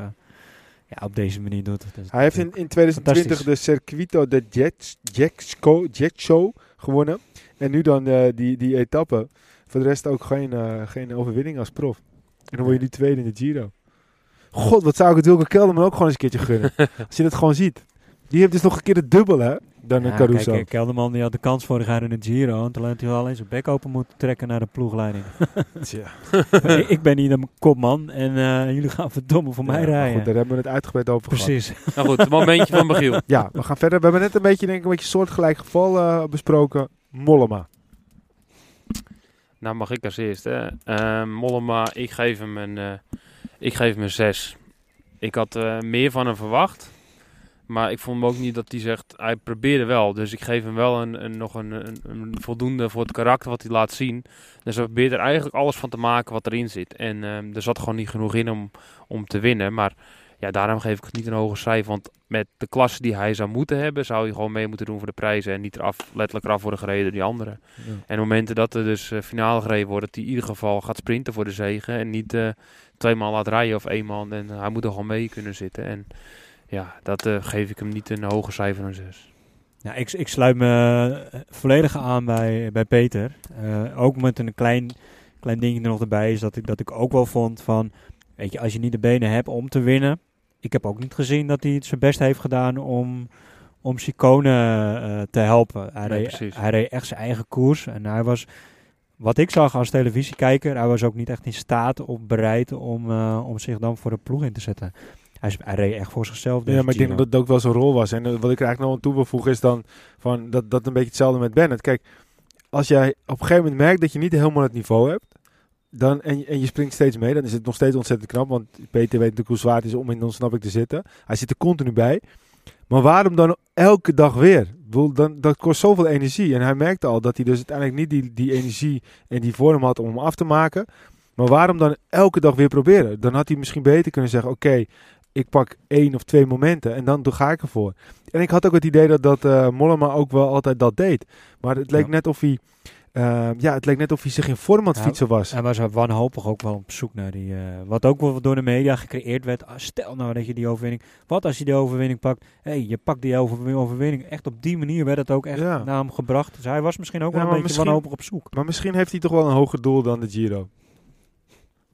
ja, op deze manier doet. Is hij heeft in, in 2020 de. Circuito de Jet, Jetsco- Jet Show gewonnen. En nu dan eh, die, die etappe. Voor de rest ook geen, eh, geen overwinning als prof. En dan word je nu tweede in de Giro. God, wat zou ik het Wilke Kelderman ook gewoon eens een keertje gunnen. als je dat gewoon ziet. Die heeft dus nog een keer het dubbel, hè? Dan een Caruso. Kijk, eh, Kelderman die had de kans vorig jaar in het Giro. En toen had hij wel alleen zijn bek open moeten trekken naar de ploegleiding. Tja. ik, ik ben niet een kopman en eh, jullie gaan verdomme voor mij Ja, rijden. Goed, daar hebben we het uitgebreid over gehad. Precies. Nou goed, het momentje van Michiel. Ja, we gaan verder. We hebben net een beetje, denk ik, een beetje soortgelijk geval eh, besproken. Mollema. Nou mag ik als eerste. Uh, Mollema, ik geef hem een, eh, ik geef hem een 6. Ik had eh, meer van hem verwacht. Maar ik vond hem ook niet dat hij zegt, hij probeerde wel. Dus ik geef hem wel een, een, nog een, een, een voldoende voor het karakter wat hij laat zien. Dus hij probeert er eigenlijk alles van te maken wat erin zit. En ehm, er zat gewoon niet genoeg in om, om te winnen. Maar ja, daarom geef ik het niet een hoge cijfer. Want met de klasse die hij zou moeten hebben, zou hij gewoon mee moeten doen voor de prijzen. En niet eraf, letterlijk eraf worden gereden door die anderen. En momenten dat er dus eh, finale gereden wordt, dat hij in ieder geval gaat sprinten voor de zegen. En niet eh twee man laat rijden of één man. En hij moet er gewoon mee kunnen zitten. En ja, dat eh, geef ik hem niet een hoge cijfer dan 6. Ja, ik, ik sluit me eh, volledig aan bij, bij Peter. Eh, ook met een klein, klein dingje er nog erbij is dat ik, dat ik ook wel vond van... Weet je, als je niet de benen hebt om te winnen... Ik heb ook niet gezien dat hij het zijn best heeft gedaan om, om Chicone te helpen. Hij, Nee, reed, hij reed echt zijn eigen koers. En hij was, wat ik zag als televisiekijker... Hij was ook niet echt in staat of bereid om, om zich dan voor de ploeg in te zetten. Hij, is- hij reed echt voor zichzelf. Ja, maar ik denk dat het ook wel zijn rol was. En eh, wat ik er eigenlijk nog aan toe wil voegen is dan van dat, dat een beetje hetzelfde met Bennett. Kijk, als jij op een gegeven moment merkt dat je niet helemaal het niveau hebt, dan, en, je- en je springt steeds mee, dan is het nog steeds ontzettend knap. Want Peter weet natuurlijk hoe zwaar het is om in ons snap ik te zitten. Hij zit er continu bij. Maar waarom dan elke dag weer? Bedoel, Dan, dat kost zoveel energie. En hij merkte al dat hij dus uiteindelijk niet die, die energie en die vorm had om hem af te maken. Maar waarom dan elke dag weer proberen? Dan had hij misschien beter kunnen zeggen: Oké, ik pak één of twee momenten en dan doe- ga ik ervoor. En ik had ook het idee dat, dat eh, Mollema ook wel altijd dat deed. Maar het leek Ja. net of hij, eh, ja, het leek net of hij zich in vorm aan het fietsen was. Hij was wanhopig ook wel op zoek naar die... eh, wat ook wel door de media gecreëerd werd. Ah, stel nou dat je die overwinning... Wat als je die overwinning pakt? Hé, hey, je pakt die over- overwinning. Echt op die manier werd het ook echt Ja. naar hem gebracht. Dus hij was misschien ook Ja, wel een beetje wanhopig op zoek. Maar misschien heeft hij toch wel een hoger doel dan de Giro.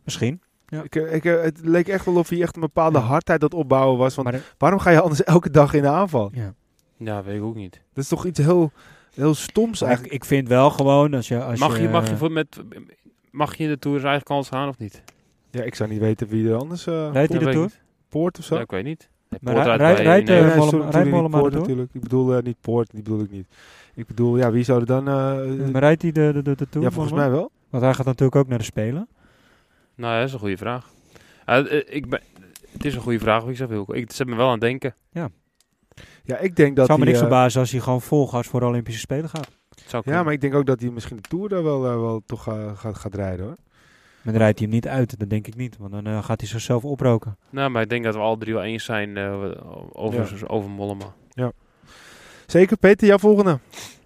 Misschien. Ja. Ik, eh, ik, eh, het leek echt wel of hij echt een bepaalde Ja. hardheid dat opbouwen was. Want de- waarom ga je anders elke dag in de aanval? ja. Ja, weet ik ook niet. Dat is toch iets heel, heel stoms Maar ik, eigenlijk. ik vind wel gewoon... Als je, als Mag je, mag, je eh, voor met, mag je in de Tour zijn eigen kans gaan of niet? Ja, ik zou niet weten wie er anders... eh Rijdt hij Dat de Tour? Poort of zo? Ja, ik weet niet. Maar rijdt eh, Mollema- de natuurlijk. Ik bedoel eh, niet Poort, die bedoel ik niet. Ik bedoel, ja, wie zou er dan... eh, Maar rijdt hij de, de, de, de Tour? ja, volgens mij wel. Want hij gaat natuurlijk ook naar de Spelen. Nou, ja, dat is een goede vraag. Uh, eh, ik ben, het is een goede vraag, wat ik zeg, Wilco. Ik, zet me wel aan het denken. Ja, ik denk dat zou me niks eh, verbazen als hij gewoon vol gas voor de Olympische Spelen gaat. Zou ja, maar ik denk ook dat hij misschien de Tour daar wel, eh, wel toch eh, gaat, gaat rijden hoor. Maar dan rijdt hij hem niet uit, dat denk ik niet. Want dan eh, gaat hij zichzelf oproken. Nou, maar ik denk dat we alle drie wel eens zijn eh, over, over Mollema. Zeker, Peter, jouw volgende.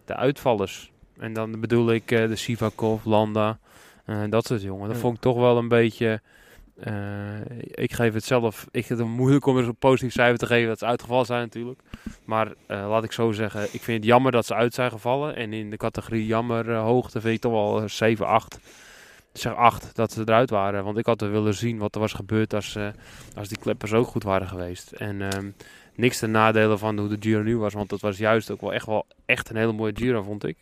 De uitvallers. En dan bedoel ik eh, de Sivakov, Landa, eh, dat soort jongen. Dat vond ik toch wel een beetje... eh, ik geef het zelf... Ik vind het moeilijk om er zo'n positief cijfer te geven dat ze uitgevallen zijn natuurlijk. Maar eh, laat ik zo zeggen, ik vind het jammer dat ze uit zijn gevallen. En in de categorie jammer eh, hoogte vind ik toch wel eh, 7, 8. Ik zeg 8 dat ze eruit waren. Want ik had er willen zien wat er was gebeurd als, eh, als die kleppers ook goed waren geweest. En ehm, niks ten nadele van hoe de Giro nu was. Want dat was juist ook wel echt, wel echt een hele mooie Giro, vond ik.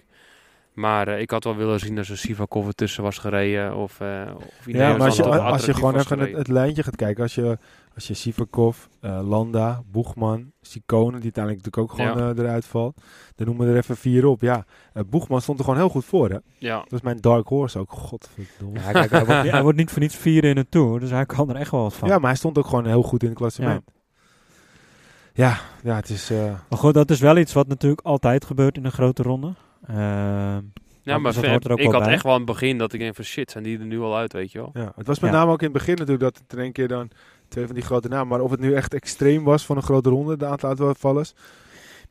Maar eh, ik had wel willen zien dat er Sivakov ertussen was gereden. Of, eh of Ja, maar als je, als je gewoon even het, lijntje gaat kijken. Als je, als je Sivakov, eh, Landa, Boegman, Sikone, die uiteindelijk natuurlijk ook gewoon Ja. eh, eruit valt. Dan noemen we er even vier op. Ja, eh, Boegman stond er gewoon heel goed voor hè. Ja, Dat is mijn dark horse ook. Godverdomme. Ja, kijk, hij, wordt, hij wordt niet voor niets vieren in de Tour. Dus hij kan er echt wel wat van. Ja, maar hij stond ook gewoon heel goed in het klassement. Ja, ja, het is... eh, Maar goed, dat is wel iets wat natuurlijk altijd gebeurt in een grote ronde. Ehm, ja maar er ik had bij. echt wel het begin dat ik denk van shit, zijn die er nu al uit, weet je wel. ja. Het was met Ja. name ook in het begin natuurlijk dat het in één keer dan twee van die grote namen. Maar of het nu echt extreem was van een grote ronde, de aantal uitvallers.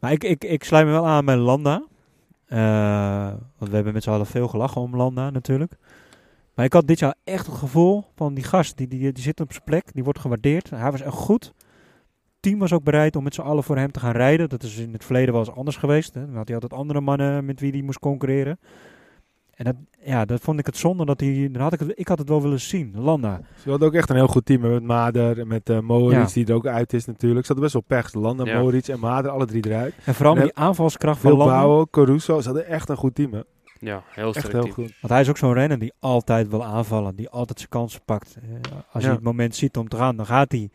Maar ik, ik, ik sluit me wel aan bij Landa. Eh, want we hebben met z'n allen veel gelachen om Landa natuurlijk. Maar ik had dit jaar echt het gevoel van die gast, die, die, die zit op zijn plek, die wordt gewaardeerd. Hij was echt goed. Team was ook bereid om met z'n allen voor hem te gaan rijden. Dat is in het verleden wel eens anders geweest. Hè. Dan had hij altijd andere mannen met wie hij moest concurreren. En dat, ja, dat vond ik het zonde dat hij... Dan had ik, het, ik had het wel willen zien, Landa. Ze hadden ook echt een heel goed team met Mader en met eh Moritz, Ja. die er ook uit is natuurlijk. Ze hadden best wel pech. Landa, Ja. Moritz en Mader, alle drie eruit. En vooral En die aanvalskracht van Landa. Bilbao, Caruso, ze hadden echt een goed team hè. Ja, heel Echt sterk heel team. goed. Want hij is ook zo'n renner die altijd wil aanvallen. Die altijd zijn kansen pakt. Eh, als Ja. hij het moment ziet om te gaan, dan gaat hij.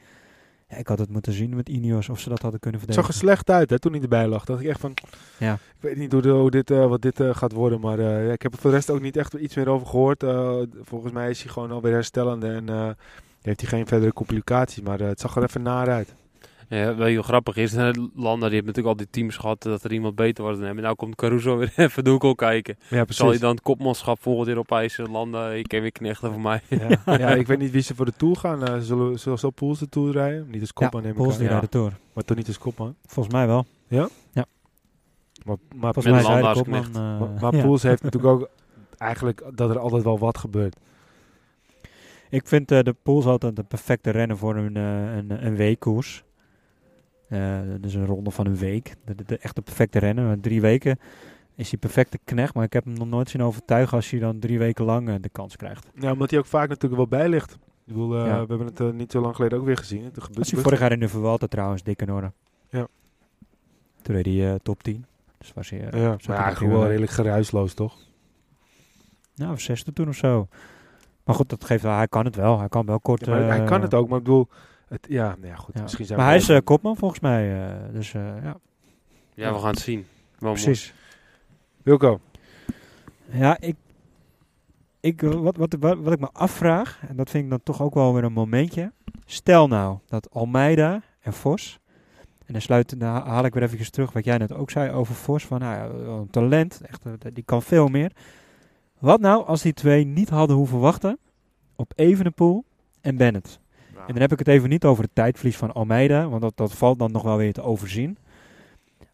Ja, ik had het moeten zien met Ineos of ze dat hadden kunnen Het zag er slecht uit hè, toen hij erbij lag. dacht ik echt van, Ja. ik weet niet hoe, dit, eh, wat dit eh, gaat worden. Maar eh, ik heb er voor de rest ook niet echt iets meer over gehoord. Eh, volgens mij is hij gewoon alweer herstellende en heeft hij geen verdere complicaties. Maar het zag er even naar uit. Ja, je wat grappig is? Landa die heeft natuurlijk al die teams gehad dat er iemand beter was dan hem. En nou komt Caruso weer even Doekel kijken. Ja, Zal hij dan het kopmanschap volgend jaar opeisen? Landa, ik ken weer knechten voor mij. Ja. ja, ik weet niet wie ze voor de Tour gaan. Eh, zullen zullen zo Pools de Tour rijden? Niet als kopman neem ik aan. die Ja. rijdt de Tour. Maar toch niet als kopman. Volgens mij wel. Maar, maar, Volgens mij zei de Landa als kopman... knecht. eh, maar, maar ja. Poels heeft natuurlijk ook eigenlijk dat er altijd wel wat gebeurt. Ik vind eh, de Poels altijd de perfecte renner voor een, eh, een, een W-koers. Eh, dus een ronde van een week. De, de, de echt de perfecte rennen. Drie weken is hij perfecte knecht. Maar ik heb hem nog nooit zien overtuigen als hij dan drie weken lang eh, de kans krijgt. Ja, omdat hij ook vaak natuurlijk wel bij ligt. Ik bedoel, eh, Ja. we hebben het niet zo lang geleden ook weer gezien. Het Dat gebeurt is hij vorig jaar in de Vuelta trouwens, dik in orde. Ja. Toen reed hij top 10. Dus was hij... Ja, maar ja, gewoon mee. redelijk geruisloos, toch? Nou, zesde toen of zo. Maar goed, dat geeft wel, hij kan het wel. Hij kan wel kort... Ja, hij kan het ook, maar ik bedoel... Het, ja, nou ja, goed. ja. Misschien zijn Maar we hij is eh, kopman volgens mij. eh, dus eh, ja, Ja, we gaan het zien. Wel mooi. precies. Wilco, Ja, ik, ik, wat, wat, wat, wat ik me afvraag, en dat vind ik dan toch ook wel weer een momentje. Stel nou dat Almeida en Vos, en dan, sluit, dan haal ik weer even terug wat jij net ook zei over Vos, van nou ja, een talent, echt, die kan veel meer. Wat nou als die twee niet hadden hoeven wachten op Evenepoel en Bennett? En dan heb ik het even niet over het tijdverlies van Almeida, want dat, dat valt dan nog wel weer te overzien.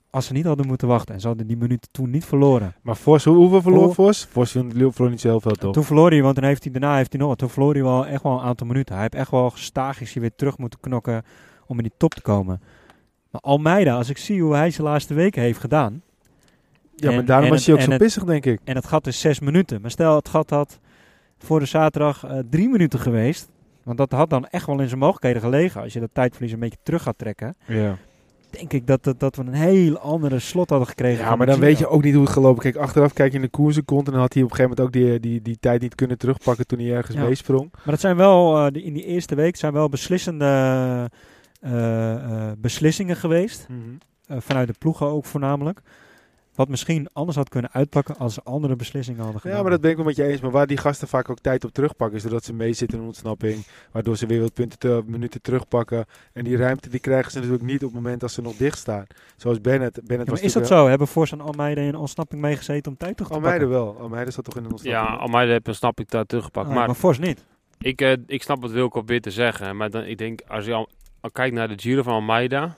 Als ze niet hadden moeten wachten en ze hadden die minuten toen niet verloren. maar hoe, hoeveel verloor Hoe- Vos? Vos verloor niet zo heel veel, toch? Toen verloor hij, want dan heeft hij, daarna heeft hij nog wat. Toen verloor hij wel echt wel een aantal minuten. Hij heeft echt wel gestaag is hij weer terug moeten knokken om in die top te komen. Maar Almeida, als ik zie hoe hij zijn laatste weken heeft gedaan. ja, maar daarom was hij ook zo pissig, denk ik. En het gat is zes minuten. Maar stel, het gat had voor de zaterdag eh, drie minuten geweest. Want dat had dan echt wel in zijn mogelijkheden gelegen. Als je dat tijdverlies een beetje terug gaat trekken. Ja. Denk ik dat, dat, dat we een heel andere slot hadden gekregen. Ja, maar dan weet je ook niet hoe het gelopen. Kijk, achteraf kijk je in de koersen komt en dan had hij op een gegeven moment ook die, die, die tijd niet kunnen terugpakken toen hij ergens Ja. meesprong. Maar dat zijn wel, eh, die- in die eerste week zijn wel beslissende eh, eh, beslissingen geweest. Eh, vanuit de ploegen ook voornamelijk. Wat misschien anders had kunnen uitpakken als ze andere beslissingen hadden gedaan. Ja, maar dat ben ik wel met je eens. Maar waar die gasten vaak ook tijd op terugpakken, is doordat ze meezitten in ontsnapping. Waardoor ze weer wat punten, te- minuten terugpakken. En die ruimte die krijgen ze natuurlijk niet op het moment dat ze nog dicht staan. Zoals Bennett. Bennett Ja, maar was is dat zo? Hebben Force en Almeida in ontsnapping meegezeten om tijd terug te Almeida pakken? wel. Almeida zat toch in een Ja, ontsnapping? Almeida heb een snap ik daar teruggepakt. Ah, maar maar Force niet. ik, eh, ik snap wat Wilco probeert te zeggen. Maar dan, ik denk, als je al, al kijkt naar de Giro van Almeida...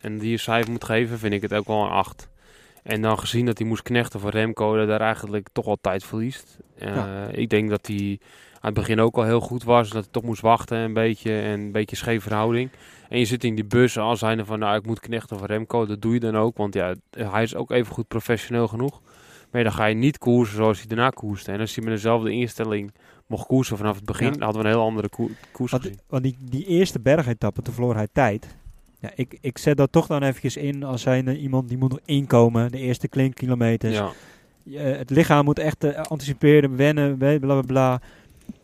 en die een cijfer moet geven, vind ik het ook wel een 8. En dan gezien dat hij moest knechten voor Remco... dat daar eigenlijk toch wel tijd verliest. Eh, Ja. Ik denk dat hij aan het begin ook al heel goed was. Dat hij toch moest wachten een beetje. En een beetje scheef verhouding. En je zit in die bus als zijnde van... nou, ik moet knechten voor Remco. Dat doe je dan ook. Want ja, hij is ook even goed professioneel genoeg. Maar dan ga je niet koersen zoals hij daarna koerste. En als hij met dezelfde instelling mocht koersen vanaf het begin... Ja. dan hadden we een heel andere koer- koers Want, gezien. want die, die eerste bergetappe, toen verloor hij tijd. Ja, ik, ik zet dat toch dan eventjes in als zijn eh, iemand die moet nog inkomen. De eerste klinkkilometers. Ja. Eh, het lichaam moet echt eh, anticiperen, wennen, bla bla bla.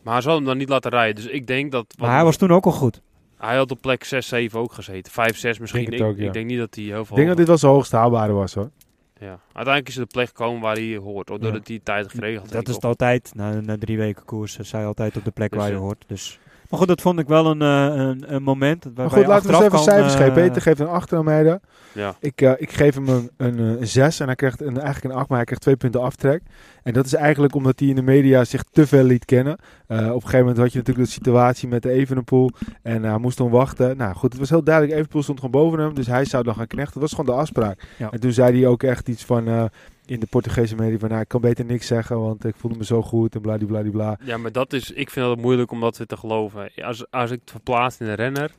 Maar hij zal hem dan niet laten rijden. Dus ik denk dat... Maar hij was toen ook al goed. hij had op plek 6, 7 ook gezeten. 5, 6 misschien. Denk Ik, ook, ja. ik denk niet dat hij heel veel... Ik denk dat dit wel zijn hoogst haalbare was hoor. ja. Uiteindelijk is hij de plek gekomen waar hij hoort. Doordat Ja. hij tijd geregeld heeft. Dat is het altijd. Na, na drie weken koers is hij altijd op de plek Dus, waar je eh, hoort. Dus. Maar goed, dat vond ik wel een, eh, een, een moment. Waarbij Maar goed, laten we eens even cijfers geven. eh, Peter geeft een 8 aan Almeida. Ja. Ik, eh, ik geef hem een, een, eh, een 6 en hij krijgt een, eigenlijk een 8, maar hij krijgt twee punten aftrek. En dat is eigenlijk omdat hij in de media zich te veel liet kennen. Eh, op een gegeven moment had je natuurlijk de situatie met de Evenepoel en hij moest dan wachten. Nou goed, het was heel duidelijk, Evenepoel stond gewoon boven hem, dus hij zou dan gaan knechten. Dat was gewoon de afspraak. Ja. En toen zei hij ook echt iets van, eh, in de Portugese media van, nou, ik kan beter niks zeggen, want ik voelde me zo goed en bladibladibla. Ja, maar dat is, ik vind het moeilijk om dat weer te geloven. Als, als ik het verplaats in een renner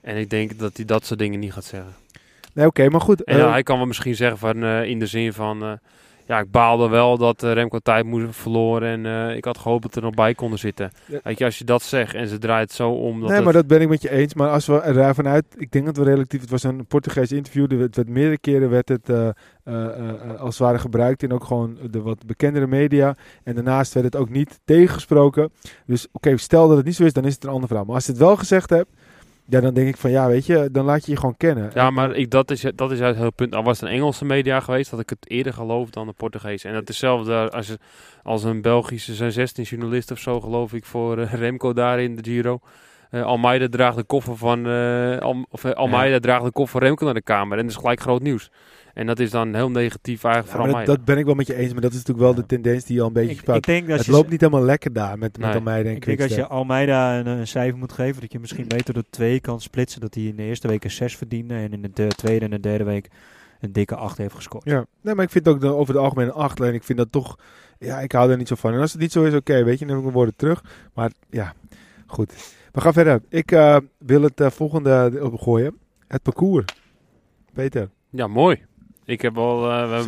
en ik denk dat hij dat soort dingen niet gaat zeggen. Nee, oké, maar goed. En eh, ja, hij kan wel misschien zeggen van, eh, in de zin van, eh, ja, ik baalde wel dat eh, Remco tijd moest verloren en eh, ik had gehoopt dat er nog bij konden zitten. Ja. Weet je, als je dat zegt en ze draait zo om dat nee, het- maar dat ben ik met je eens. Maar als we ervan uit, ik denk dat we relatief, het was een Portugees interview, er werd, meerdere keren werd het eh, als het ware gebruikt in ook gewoon de wat bekendere media. En daarnaast werd het ook niet tegengesproken. Dus oké, stel dat het niet zo is, dan is het een ander verhaal. Maar als je het wel gezegd hebt, ja, dan denk ik van ja, weet je, dan laat je je gewoon kennen. Ja, maar ik, dat, is, dat is uit het hele punt. Al was het een Engelse media geweest, had ik het eerder geloofd dan de Portugees. En dat is hetzelfde als, als een Belgische, zijn 16 journalisten of zo, geloof ik, voor eh, Remco daar in de Giro. Eh, Almeida draagt de koffer van, eh, Al, of, Almeida draagt de koffer van Remco naar de kamer. En dat is gelijk groot nieuws. En dat is dan heel negatief eigenlijk Ja, voor maar dat, Almeida. dat ben ik wel met je eens, maar dat is natuurlijk wel Ja. de tendens die je al een beetje Ik, denk dat Het je, loopt niet helemaal lekker daar met, met Nee. Almeida en ik denk als je. Almeida een, een cijfer moet geven, dat je misschien beter door twee kan splitsen. Dat hij in de eerste week een 6 verdiende en in de de tweede en de derde week een dikke 8 heeft gescoord. Ja, nee, maar ik vind ook de, over het algemeen een 8. En ik vind dat toch, ja, ik hou er niet zo van. En als het niet zo is, oké, weet je, dan neem ik mijn woorden terug. Maar ja, goed. We gaan verder. Ik eh, wil het eh, volgende opgooien. Het parcours. Peter, Ja, mooi. Ik heb wel... eh,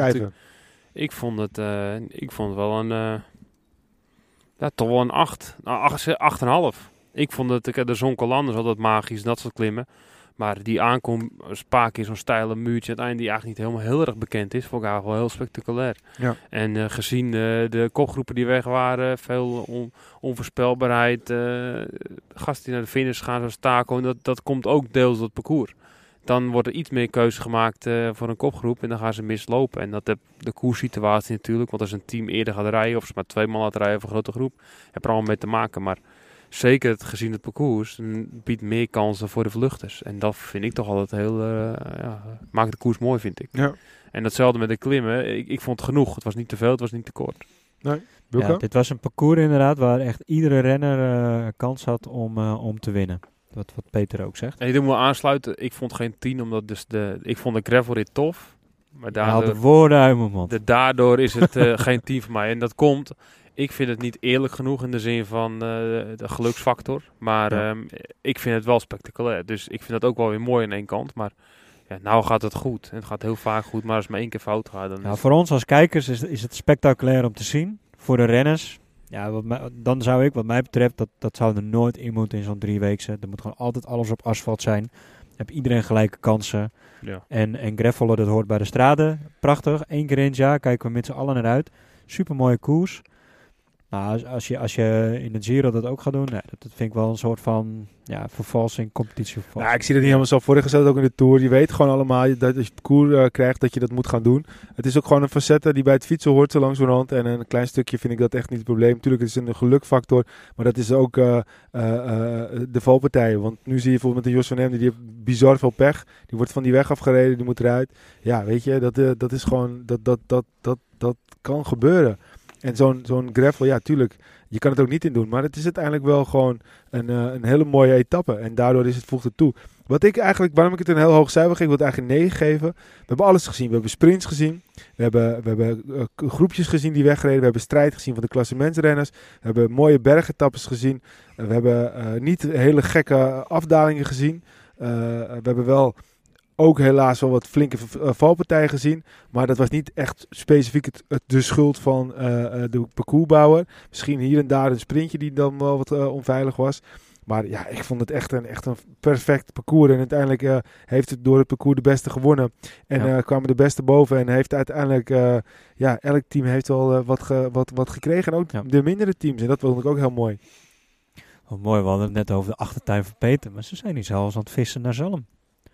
ik, vond het, eh, ik vond het wel een... eh, ja, toch wel een 8. Nou, 8, 8,5. Ik vond het... Ik, de Zonkolan is altijd magisch, dat soort klimmen. Maar die aankom, spaak in zo'n steile muurtje, het einde die eigenlijk niet helemaal heel erg bekend is, vond ik eigenlijk wel heel spectaculair. Ja. En gezien de kopgroepen die weg waren, veel on- onvoorspelbaarheid, gasten die naar de finish gaan zoals Taco, dat, dat komt ook deels door het parcours. Dan wordt er iets meer keuze gemaakt eh, voor een kopgroep en dan gaan ze mislopen. En dat heb de koerssituatie natuurlijk, want als een team eerder gaat rijden of ze maar twee man laten rijden voor een grote groep, heb er allemaal mee te maken. Maar zeker het, gezien het parcours biedt meer kansen voor de vluchters. En dat vind ik toch altijd heel, eh, ja, maakt de koers mooi vind ik. Ja. En datzelfde met de klimmen, ik, ik vond het genoeg. Het was niet te veel, het was niet te kort. Wilco? Ja, dit was een parcours inderdaad waar echt iedere renner eh, kans had om, eh, om te winnen. Wat, wat Peter ook zegt. En ik moet aansluiten, ik vond geen 10, omdat dus de, ik vond de gravelrit tof. Maar haalt de daardoor, woorden uit mijn mond. de, daardoor is het eh, geen 10 voor mij. En dat komt, ik vind het niet eerlijk genoeg in de zin van eh, de geluksfactor. Maar Ja. ehm, ik vind het wel spectaculair. Dus ik vind dat ook wel weer mooi aan één kant. Maar ja, nou gaat het goed. En het gaat heel vaak goed, maar als het maar één keer fout gaat, dan Nou, voor ons als kijkers is, is het spectaculair om te zien. Voor de renners, ja, wat mij- dan zou ik, wat mij betreft, dat, dat zou er nooit in moeten in zo'n drieweekse. Er moet gewoon altijd alles op asfalt zijn. Heb iedereen gelijke kansen. ja. En, en greffelen, dat hoort bij de straten. Prachtig. Eén keer in het jaar kijken we met z'n allen naar uit. Super mooie koers. Nou, als, als, je, als je in de Giro dat ook gaat doen, dat, dat vind ik wel een soort van ja, vervalsing, competitie. Nou, ik zie dat niet helemaal zo voorgesteld, ook in de Tour. Je weet gewoon allemaal dat als je het parcours eh, krijgt, dat je dat moet gaan doen. Het is ook gewoon een facette die bij het fietsen hoort zo langzamerhand. En een klein stukje vind ik dat echt niet het probleem. Tuurlijk, het is een gelukfactor, maar dat is ook eh, eh, de valpartijen. Want nu zie je bijvoorbeeld met een Jos van Emden, die heeft bizar veel pech. Die wordt van die weg afgereden, die moet eruit. Ja, weet je, dat, dat is gewoon, dat, dat, dat, dat, dat kan gebeuren. En zo'n zo'n gravel, ja, tuurlijk, je kan het ook niet in doen. Maar het is uiteindelijk wel gewoon een, eh, een hele mooie etappe. En daardoor is het, voegt het toe. Wat ik eigenlijk, waarom ik het een heel hoog cijfer geef, ik wil het eigenlijk 9 geven. We hebben alles gezien. We hebben sprints gezien. We hebben, we hebben eh, groepjes gezien die wegreden. We hebben strijd gezien van de klassementsrenners. We hebben mooie bergetappes gezien. Eh, we hebben niet hele gekke afdalingen gezien. We hebben wel ook helaas wel wat flinke eh, valpartijen gezien. Maar dat was niet echt specifiek het, het- de schuld van eh, eh, de parcoursbouwer. Misschien hier en daar een sprintje die dan wel wat onveilig was. Maar ja, ik vond het echt een, echt een perfect parcours. En uiteindelijk heeft het door het parcours de beste gewonnen. En Ja. kwamen de beste boven. En heeft uiteindelijk, ja, elk team heeft wel wat, ge- wat, wat gekregen. En ook Ja. de mindere teams. En dat vond ik ook heel mooi. Mooi, we hadden het net over de achtertuin van Peter. Maar ze zijn niet zelfs aan het vissen naar Zalm.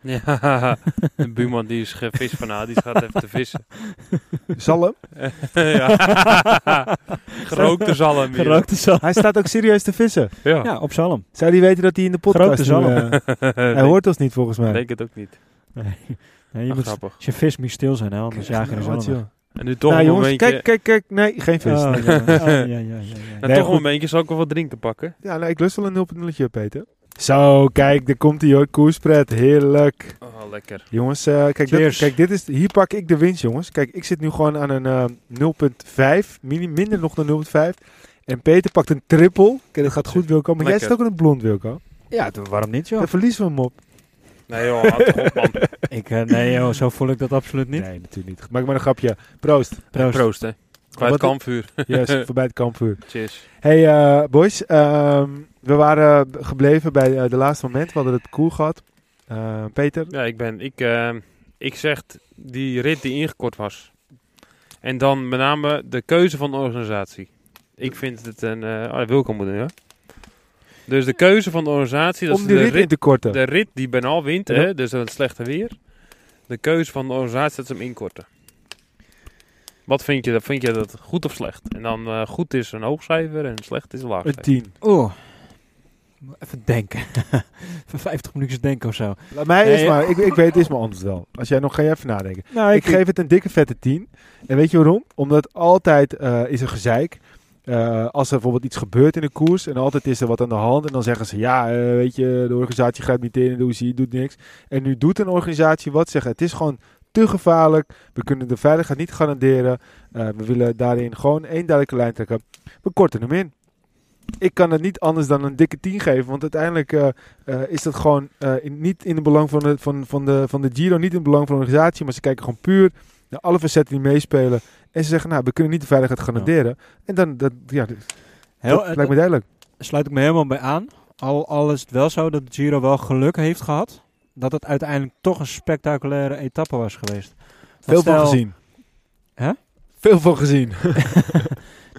Ja, een buurman die is visfanaat, die gaat even te vissen. Zalm, ja. Gerookte zalm hier. Gerookte zalm. hij staat ook serieus te vissen. Ja. Ja, op Zalm. Zou die weten dat hij in de podcast... Grote zalm. nu, eh, hij hoort ons niet volgens mij. Ik denk het ook niet. Nee. Nee, je Ah, moet, grappig. als je vis moet stil zijn, hè, anders jaag je zalm. En nu toch Nou een jongens, momentje... kijk, kijk, kijk. Nee, geen vis. Oh, Nee. ja. Oh, ja, ja, ja, ja, ja. Nou, Nee, toch goed. een beetje, zal ik wel wat drinken pakken? Ja, nou, ik lust wel een 0.0'tje, Peter. Zo, kijk, daar komt hij hoor. Koerspret, heerlijk. Oh, lekker. Jongens, eh, kijk, dit, kijk dit is, hier pak ik de winst, jongens. Kijk, ik zit nu gewoon aan een eh, 0.5, mini- minder nog dan 0.5. En Peter pakt een triple. Kijk, dat gaat goed, Wilco. Maar jij zit ook in een blond, Wilco. Ja, waarom niet, joh? Dan verliezen we hem op. Nee joh, houd toch op man. Ik, eh, nee, joh, zo voel ik dat absoluut niet. Nee, natuurlijk niet. Maak maar een grapje. Proost. Proost. Proost hè. Bij het kampvuur. Yes, voorbij het kampvuur. Cheers. Hey eh, boys, ehm, we waren gebleven bij eh, de laatste moment. We hadden het cool gehad. Eh, Peter, Ja, ik ben... Ik, eh, ik zeg die rit die ingekort was. En dan met name de keuze van de organisatie. Ik vind het een... oh, dat wil ik al moeten, ja. Dus de keuze van de organisatie... Dat om die de rit in te korten. De rit die Bernal wint, Ja. hè, dus het slechte weer. De keuze van de organisatie dat ze hem inkorten. Wat vind je, vind je dat goed of slecht? En dan eh, goed is een hoog cijfer en slecht is een laag Een cijfer. 10. Oeh. Even denken. Even 50 minuutjes denken of zo. Laat mij Nee, eens maar, ik, ik weet het is mijn antwoord wel. Als jij nog ga je even nadenken. Nou, Ik geef het een dikke vette 10. En weet je waarom? Omdat altijd eh, is er gezeik. Eh, als er bijvoorbeeld iets gebeurt in de koers en altijd is er wat aan de hand. En dan zeggen ze, ja, eh, weet je, de organisatie gaat niet in, de OCI doet niks. En nu doet een organisatie wat zeggen. Het is gewoon te gevaarlijk. We kunnen de veiligheid niet garanderen. Eh, we willen daarin gewoon één duidelijke lijn trekken. We korten hem in. ik kan het niet anders dan een dikke 10 geven. Want uiteindelijk eh, eh, is dat gewoon in- niet in het belang van de, van, van, de, van de Giro, niet in het belang van de organisatie. Maar ze kijken gewoon puur naar alle facetten die meespelen. En ze zeggen, nou, we kunnen niet de veiligheid garanderen. En dan, dat, ja, dat Heel, lijkt me duidelijk. sluit ik me helemaal bij aan. Al, al is het wel zo dat de Giro wel geluk heeft gehad. Dat het uiteindelijk toch een spectaculaire etappe was geweest. Want Veel van stel- gezien. Hè? Veel van gezien.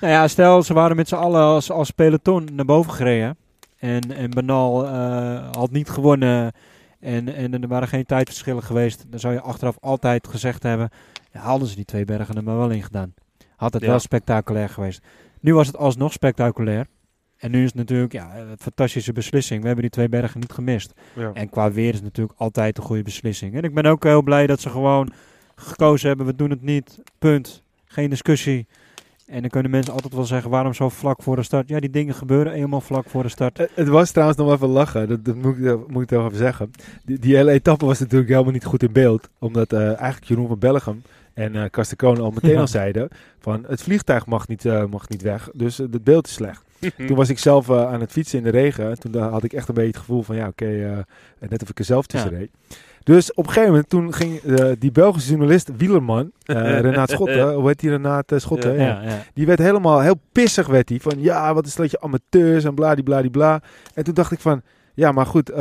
Nou ja, stel ze waren met z'n allen als, als peloton naar boven gereden. En, en Benal eh, had niet gewonnen. En, en er waren geen tijdverschillen geweest. Dan zou je achteraf altijd gezegd hebben. Ja, hadden ze die twee bergen er maar wel in gedaan. Had het Ja. wel spectaculair geweest. Nu was het alsnog spectaculair. En nu is het natuurlijk ja, een fantastische beslissing. We hebben die twee bergen niet gemist. Ja. En qua weer is het natuurlijk altijd een goede beslissing. En ik ben ook heel blij dat ze gewoon gekozen hebben. We doen het niet. Punt. Geen discussie. En dan kunnen mensen altijd wel zeggen, waarom zo vlak voor de start? Ja, die dingen gebeuren eenmaal vlak voor de start. Eh, Het was trouwens nog even lachen, dat, dat moet, ik, dat moet ik toch even zeggen. Die, die hele etappe was natuurlijk helemaal niet goed in beeld. Omdat eh, eigenlijk Jeroen van Bellegem en eh Karsten Kroon al meteen Ja. al zeiden van het vliegtuig mag niet, eh, mag niet weg, dus eh, het beeld is slecht. Toen was ik zelf eh, aan het fietsen in de regen. En toen had ik echt een beetje het gevoel van ja oké, eh, net of ik er zelf tussen Ja. reed. Dus op een gegeven moment toen ging eh, die Belgische journalist Wielerman, eh Renaat Schotten, hoe heet die Renaat Schotten? Ja. Ja. Ja, ja. Die werd helemaal heel pissig werd hij van ja, wat is dat je amateurs en bladibladibla. En toen dacht ik van ja, maar goed,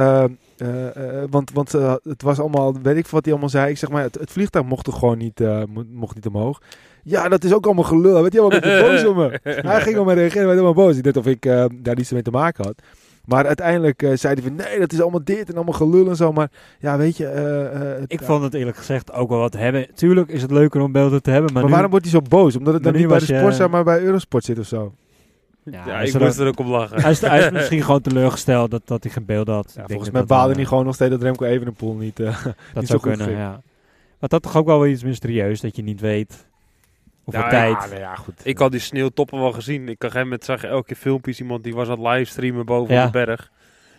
want, want het was allemaal, weet ik wat hij allemaal zei. Ik zeg maar, het, het vliegtuig mocht toch gewoon niet, mo- mocht niet omhoog. Ja, dat is ook allemaal gelul. Hij werd helemaal een beetje boos op me. Hij ging op me reageren, werd helemaal boos. Ik dacht of ik eh, daar niets mee te maken had. Maar uiteindelijk eh, zei hij van nee, dat is allemaal dit en allemaal gelul en zo. Maar ja, weet je. eh, eh, Ik vond het eerlijk gezegd ook wel wat hebben. Tuurlijk is het leuker om beelden te hebben, maar, maar nu, waarom wordt hij zo boos? Omdat het dan niet nu bij de je- Sportza, maar bij Eurosport zit of zo. Ja, Ja, hij is ik er moest er ook om lachen. hij, is, hij is misschien gewoon teleurgesteld dat, dat hij geen beelden had. Ja, volgens mij baalde wel, hij gewoon nog steeds dat Remco Evenepoel niet... eh, Dat niet zou zo goed kunnen, ja. Maar dat toch ook wel weer iets mysterieus, dat je niet weet Ja, tijd... Ja, nou ja, goed. Ik had die sneeuwtoppen wel gezien. Ik gegeven moment zag elke keer filmpjes. Iemand die was aan het livestreamen boven Ja. op de berg.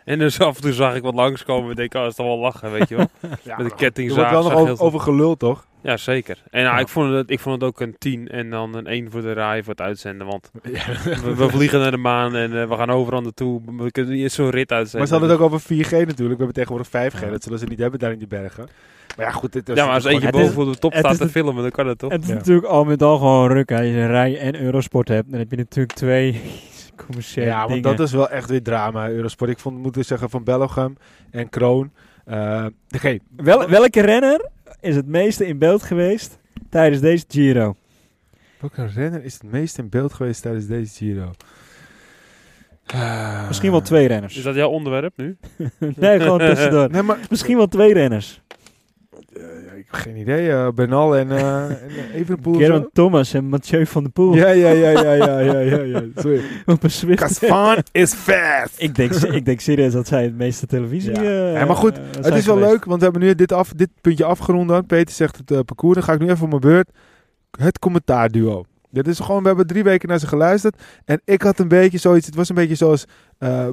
En dus af en toe zag ik wat langskomen. En denk, oh, is toch wel lachen, weet je wel. ja, Met de Er wordt wel nog over, gelul, toch? Ja, zeker. En nou, Ja. ik, vond het, ik vond het ook een 10 en dan een 1 voor de rij voor het uitzenden. Want Ja. we, we vliegen naar de maan en eh, we gaan overal naartoe. We kunnen niet zo'n rit uitzenden. Maar ze hadden het ook over 4G natuurlijk. We hebben tegenwoordig 5G. Ja. Dat zullen ze niet hebben daar in die bergen. Maar ja, goed. Dit is ja, maar als eentje is- boven op de top staat is te filmen, dan kan het toch? Het is Ja. natuurlijk al met al gewoon ruk. Als je Rij en Eurosport hebt, dan heb je natuurlijk twee commerciële Ja, want dingen. dat is wel echt weer drama, Eurosport. Ik vond, moet ik zeggen, van Bellegem en Kroon. eh Oké, Wel, welke renner is het meeste in beeld geweest tijdens deze Giro? welke renner is het meest in beeld geweest tijdens deze Giro? Misschien wel twee renners. Is dat jouw onderwerp nu? nee, gewoon tussendoor. Nee, maar Misschien wel twee renners. Ik heb geen idee. eh Bernal en, eh en eh, Evenepoel. zo? Geraint Thomas en Mathieu van der Poel. Ja, ja, ja, ja, ja, ja, ja, ja. Sorry. Op een Swift. Is fast. ik, denk, ik denk serieus dat zij het meeste televisie Ja. Ja, maar goed, Het is wel leuk, want we hebben nu dit, af, dit puntje afgerond. dan. Peter zegt het parcours. Dan ga ik nu even op mijn beurt. Het commentaarduo. Dit is gewoon, we hebben drie weken naar ze geluisterd. En ik had een beetje zoiets. Het was een beetje zoals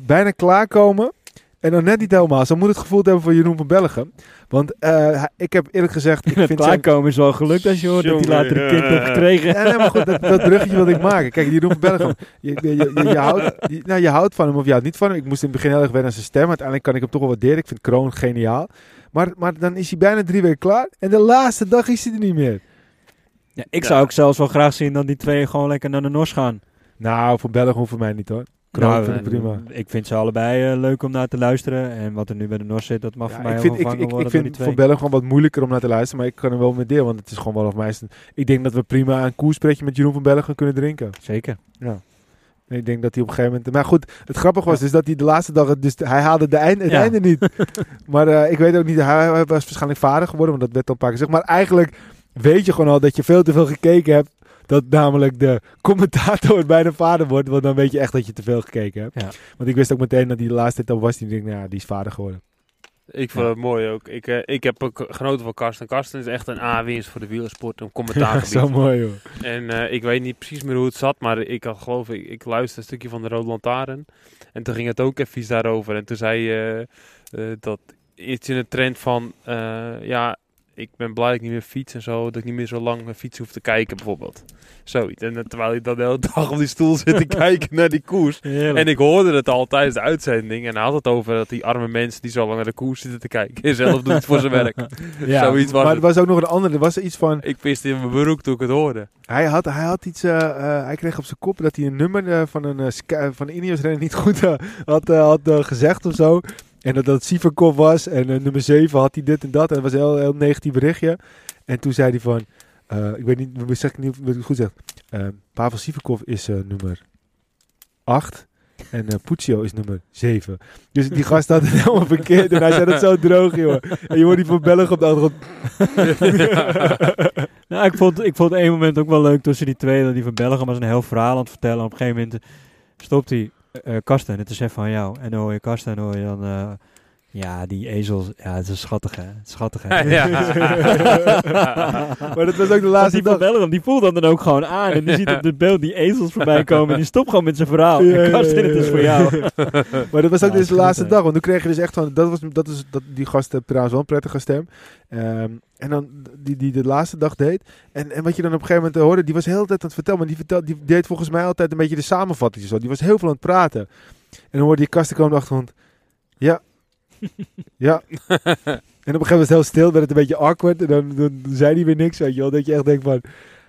bijna klaarkomen. En dan net niet helemaal. Zo moet het gevoeld hebben voor Jeroen van Bellegem. Want eh, ik heb eerlijk gezegd. Ik Het vind zijn, klaarkomen is wel gelukt als je hoort dat hij later een kind heeft gekregen. ja, nee, maar goed, dat, dat bruggetje wat ik maak. Kijk, Jeroen van Bellegem. Je, je, je, je, je houdt, je, nou, je houdt van hem of je houdt niet van hem. Ik moest in het begin heel erg wennen aan zijn stem. Uiteindelijk kan ik hem toch wel waarderen. Ik vind Kroon geniaal. Maar, maar dan is hij bijna drie weken klaar. En de laatste dag is hij er niet meer. Ja, ik Ja. zou ook zelfs wel graag zien dat die twee gewoon lekker naar de Nos gaan. Nou, voor Bellegem hoeft voor mij niet hoor. Kroon Nou, vind ik eh, prima. Ik vind ze allebei eh, leuk om naar te luisteren. En wat er nu bij de Nos zit, dat mag Ja, voor mij ik vind, ik, ik, ik vind voor. Bellegem gewoon wat moeilijker om naar te luisteren. Maar ik kan er wel mee deel. Want het is gewoon wel of mij. Ik denk dat we prima een koerspretje met Jeroen van Bellegem kunnen drinken. Zeker. En ik denk dat hij op een gegeven moment... Maar goed, het grappige was dus dat hij de laatste dag... Dus hij haalde de einde, het Ja. einde niet. maar eh, ik weet ook niet... Hij, was waarschijnlijk vader geworden. Want dat werd al een paar keer gezegd. Maar eigenlijk weet je gewoon al dat je veel te veel gekeken hebt. Dat namelijk de commentator bijna vader wordt. Want dan weet je echt dat je te veel gekeken hebt. Ja. Want ik wist ook meteen dat hij de laatste tijd was. Die denk, nou ja, die is vader geworden. Ik vond Ja. het mooi ook. Ik, eh, ik heb ook genoten van Karsten. Karsten is echt een A-winst voor de wielersport. Een commentaargebied. Zo mooi hoor. En eh, ik weet niet precies meer hoe het zat, maar ik had geloof ik, ik luisterde een stukje van de Rode Lantaarn. En toen ging het ook even daarover. En toen zei je eh, dat iets in de trend van, eh, ja, ik ben blij dat ik niet meer fiets en zo. Dat ik niet meer zo lang naar fiets hoef te kijken bijvoorbeeld. Zoiets. En eh, terwijl ik dan de hele dag op die stoel zit te kijken naar die koers. Heerlijk. En ik hoorde het al tijdens de uitzending. En hij had het over dat die arme mensen die zo lang naar de koers zitten te kijken. En zelf doet het voor zijn werk. ja. Zoiets was Maar er het. was ook nog een andere. Er was iets van. Ik piste in mijn broek toen ik het hoorde. Hij had, hij had iets. eh, eh, hij kreeg op zijn kop dat hij een nummer van een, Sky- van een Ineos niet goed had, had gezegd of zo. En dat dat Sivakov was. En eh, nummer 7 had hij dit en dat. En dat was een heel, heel negatief berichtje. En toen zei hij van. eh, ik weet niet, we zeggen niet ik goed zeg. Eh, Pavel Sivakov is eh, nummer 8. En eh Puccio is nummer 7. Dus die gast had het helemaal verkeerd. En hij zei dat zo droog, joh. En je hoort die van Belgen op de achtergrond. Nou, ik vond, ik vond één moment ook wel leuk tussen die twee. Dat die van Belgium was een heel verhaal aan het vertellen. Op een gegeven moment stopt hij eh Karsten. Het is even van jou. En hoor je Karsten en hoor je dan... ja, die ezels. Ja, het is schattig, hè. Schattig, hè. Ja. Maar dat was ook de laatste die van dag. Belgium, die voelt dat dan ook gewoon aan. En die ziet op het beeld die ezels voorbij komen. En die stopt gewoon met zijn verhaal. Ja, ja, en Karsten, ja, het is voor jou. Maar dat was ook Ja, dus de laatste dag. Want toen kreeg je dus echt van... Dat was, dat is, dat, die gast heeft trouwens wel een prettige stem. Ehm, en dan die, die de laatste dag deed. En, en wat je dan op een gegeven moment hoorde... Die was de hele tijd aan het vertellen. Maar die, vertelde, die deed volgens mij altijd een beetje de samenvatting. Zo. Die was heel veel aan het praten. En dan hoorde je kasten komen op de achtergrond. Ja. Ja. En op een gegeven moment was het heel stil. werd het een beetje awkward. En dan, dan zei hij weer niks. Weet je wel. Dat je echt denkt van...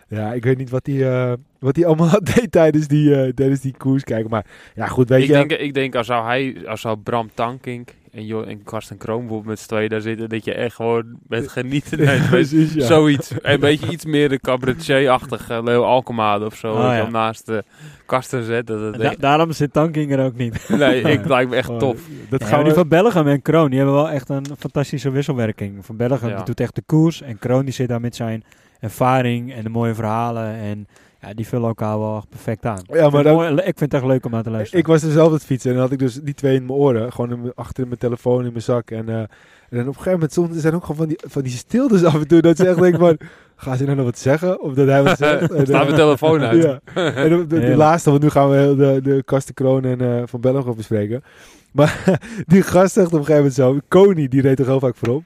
Ja, ik weet niet wat hij, eh, wat hij allemaal deed tijdens die, eh, tijdens die koers kijken. Maar ja, goed, weet ik, je... denk, ik denk als zou hij, als zou Bram Tankink en, jo en Karsten Kroon bijvoorbeeld met z'n tweeën daar zitten, dat je echt gewoon met genieten bent. Precies, ja. Zoiets. Een beetje iets meer de cabaretier-achtig uh, Leo Alkemade of zo. Oh, dat je ja. naast de Karsten zet. Dat het En daarom zit Tanking er ook niet. nee, ik lijkt me echt Oh, tof. Dat Ja, gaan we... die van Belgium en Kroon, die hebben wel echt een fantastische wisselwerking. Van Belgium Ja. die doet echt de koers. En Kroon die zit daar met zijn ervaring en de mooie verhalen. En ja, die vullen elkaar wel perfect aan. Ja, ik, maar vind dan- het mooi- ik vind het echt leuk om aan te luisteren. Ik was er zelf aan het fietsen en dan had ik dus die twee in mijn oren. Gewoon in mijn- achter in mijn telefoon in mijn zak. En, eh, en dan op een gegeven moment soms er zijn ook gewoon van die, van die stiltes af en toe. Dat ze echt denken van, gaan ze nou nog wat zeggen? Of dat hij wat zegt? Staat mijn telefoon uit. Ja. En de, de- de laatste, want nu gaan we heel de, de Kastenkroon en eh, Van Belgium bespreken. Maar die gast zegt op een gegeven moment zo, Koning, die reed toch heel vaak voorop.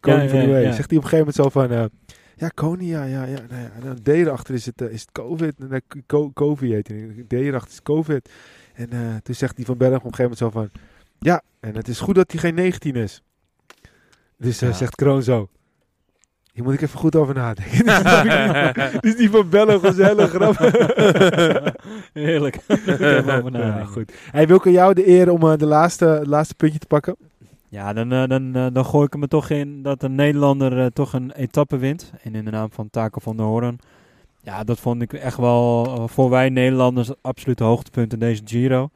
Koning Ja, van ja, de ja. Zegt hij op een gegeven moment zo van, eh, ja Koning, ja, ja, ja. Nou ja en dan D erachter is het, eh, is het COVID. Nee, co- COVID heet hij. D erachter is COVID. En eh, toen zegt die Van Belgium op een gegeven moment zo van, ja, en het is goed dat hij geen 19 is. Dus eh, Ja. zegt Kroon zo. Hier moet ik even goed over nadenken. dus die van was een hele grap. Heerlijk. Ik heb over Ja, nadenken. goed. Hey, jou de eer om de laatste, het laatste puntje te pakken. Ja, dan, eh, dan, eh, dan gooi ik hem er toch in dat een Nederlander eh, toch een etappe wint. En in de naam van Taco van der Hoorn. Ja, dat vond ik echt wel voor wij Nederlanders het absolute hoogtepunt in deze Giro.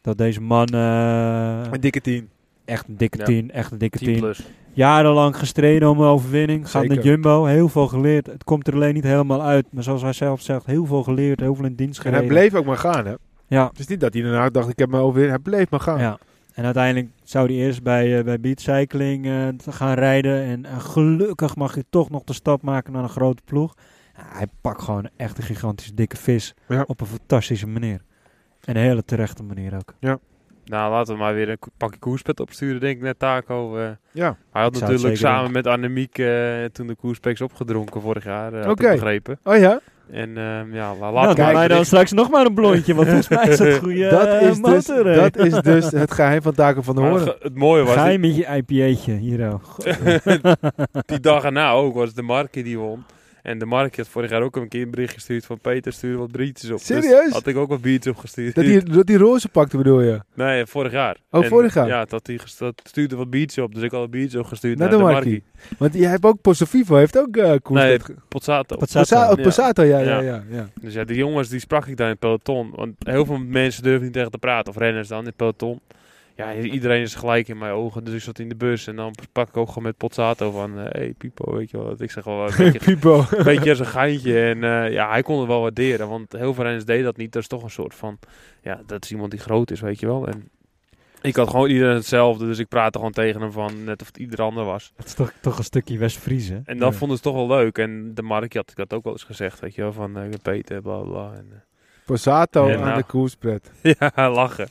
Dat deze man Een dikke tien. echt een dikke Ja. tien, echt een dikke 10 tien. plus. Jarenlang gestreden om een overwinning. Gaat Zeker. naar Jumbo, heel veel geleerd. Het komt er alleen niet helemaal uit. Maar zoals hij zelf zegt, heel veel geleerd, heel veel in dienst En hij gereden. bleef ook maar gaan, hè. Ja, Het is niet dat hij daarna dacht, ik heb me overwin. Hij bleef maar gaan. Ja. En uiteindelijk zou hij eerst bij, eh bij Beat Cycling eh, gaan rijden. En eh, gelukkig mag hij toch nog de stap maken naar een grote ploeg. Ja, hij pakt gewoon echt een gigantisch dikke vis. Ja. Op een fantastische manier. En een hele terechte manier ook. Nou, laten we maar weer een pakje koerspet opsturen, denk ik, net Taco. eh. Ja. hij had natuurlijk samen met Annemiek toen de koerspeks opgedronken vorig jaar, eh, Oké. begrepen. Oh ja? En ehm, ja, la- Nou, laten dan straks nog maar een blondje. Want volgens mij is dat goede dat, eh, is dus, motor. hè. dat is dus het geheim van Taken van de Hoorn. het mooie was, die, met je IPA'tje hier ook. die dag erna ook, was de Markie die won. En de Markie had vorig jaar ook een keer een bericht gestuurd van Peter, stuur wat biertjes op. Dus Serieus? had ik ook wat biertjes opgestuurd. Dat die, dat die roze pakte bedoel je? Nee, vorig jaar. Oh, vorig jaar? Ja, dat hij gest- dat stuurde wat biertjes op. Dus ik had een biertje opgestuurd Naar naar, de de Markie. Markie. Want jij hebt ook Posto Vivo, heeft ook eh koers. Nee, Pozzato. Pozzato. Oh, Ja. Posato, ja, ja, Ja. ja. ja. Dus ja, die jongens die sprak ik daar in het peloton. Want heel veel mensen durven niet tegen te praten. Of renners dan in het peloton. Ja, iedereen is gelijk in mijn ogen. Dus ik zat in de bus en dan pak ik ook gewoon met Pozzato van... Hé, hey, Pipo, weet je wel. Ik zeg wel een beetje, Pipo. een beetje als een geintje. En eh, ja, hij kon het wel waarderen. Want heel veel renners deden dat niet. Dat is toch een soort van... Ja, dat is iemand die groot is, weet je wel. En ik had gewoon iedereen hetzelfde. Dus ik praatte gewoon tegen hem van... Net of het ieder ander was. Dat is toch, toch een stukje West-Friese. En dat Ja. vonden ze toch wel leuk. En de Mark had ik dat ook wel eens gezegd, weet je wel. Van eh, Peter, bla bla. En, Posato Ja, aan nou. de koerspret. eh, ja, lachen.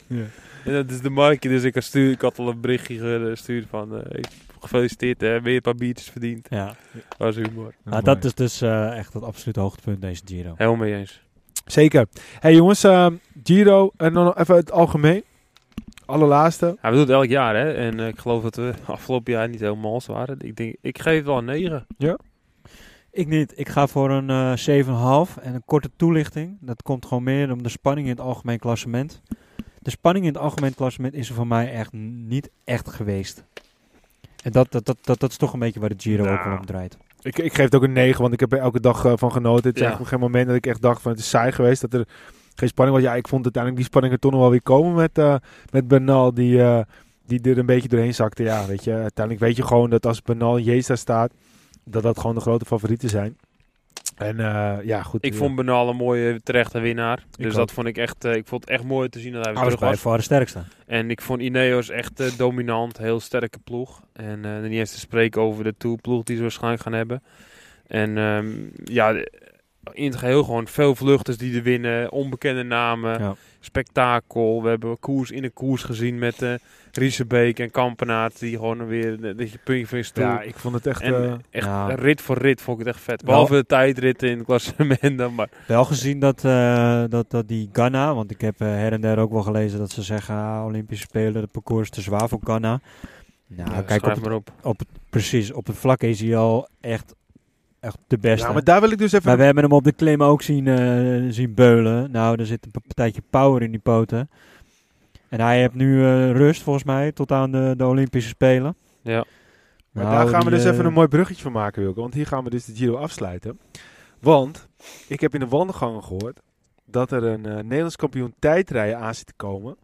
En dat is de markje, dus ik had, stuur, ik had al een berichtje gestuurd van... eh, ik- gefeliciteerd, hè, weer een paar biertjes verdiend. Ja. was humor. Nou, dat is dus eh, echt het absolute hoogtepunt deze Giro. Helemaal mee eens. Zeker. hey, jongens, eh, Giro en dan even het algemeen. Allerlaatste. Hij doet het elk jaar, hè. En eh, ik geloof dat we afgelopen jaar niet helemaal zo waren. Ik denk, ik geef het wel een 9. Ik niet. Ik ga voor een eh 7,5 en een korte toelichting. Dat komt gewoon meer om de spanning in het algemeen klassement. De spanning in het algemeen klassement is er voor mij echt niet echt geweest. En dat, dat, dat, dat, dat is toch een beetje waar de Giro ook Nou. wel om draait. Ik, ik geef het ook een 9, want ik heb er elke dag eh, van genoten. Het is Ja. eigenlijk geen moment dat ik echt dacht van het is saai geweest. Dat er geen spanning was. Ja, ik vond uiteindelijk die spanning er toch nog wel weer komen met, eh met Bernal. Die, eh, die er een beetje doorheen zakte. Ja, weet je, uiteindelijk weet je gewoon dat als Bernal en daar staat, dat dat gewoon de grote favorieten zijn. En eh, ja, goed. Ik eh, vond Benal een mooie terechte winnaar. Dus ook. dat vond ik echt, eh, ik vond het echt mooi te zien dat hij weer was terug was. voor de sterkste. En ik vond Ineos echt dominant, heel sterke ploeg. En niet eens te spreken over de tourploeg die ze waarschijnlijk gaan hebben. En ehm, ja, in het geheel gewoon veel vluchters die er winnen, onbekende namen, Ja. spektakel. We hebben koers in de koers gezien met eh Riesebeek en Kampenaert die gewoon weer eh, dat je puntje van je stoel. Ja, ik vond het echt... en eh, echt ja. rit voor rit vond ik het echt vet. Wel- Behalve de tijdritten in het klassement dan maar. Wel gezien dat, eh, dat, dat die Ghana, want ik heb eh, her en der ook wel gelezen dat ze zeggen ah, Olympische Spelen, het parcours is te zwaar voor Ghana. Nou, Ja, kijk, op maar op. op het, precies, op het vlak is hij al echt, echt de beste. ja, maar daar wil ik dus even... Maar we hebben hem op de klim ook zien, eh, zien beulen. Nou, er zit een partijtje power in die poten. En hij heeft nu eh, rust, volgens mij, tot aan de, de Olympische Spelen. Ja. Maar Nou, daar gaan we die, dus eh, even een mooi bruggetje van maken, Wilco. Want hier gaan we dus de Giro afsluiten. Want ik heb in de wandelgangen gehoord dat er een eh, Nederlands kampioen tijdrijden aan zit te komen.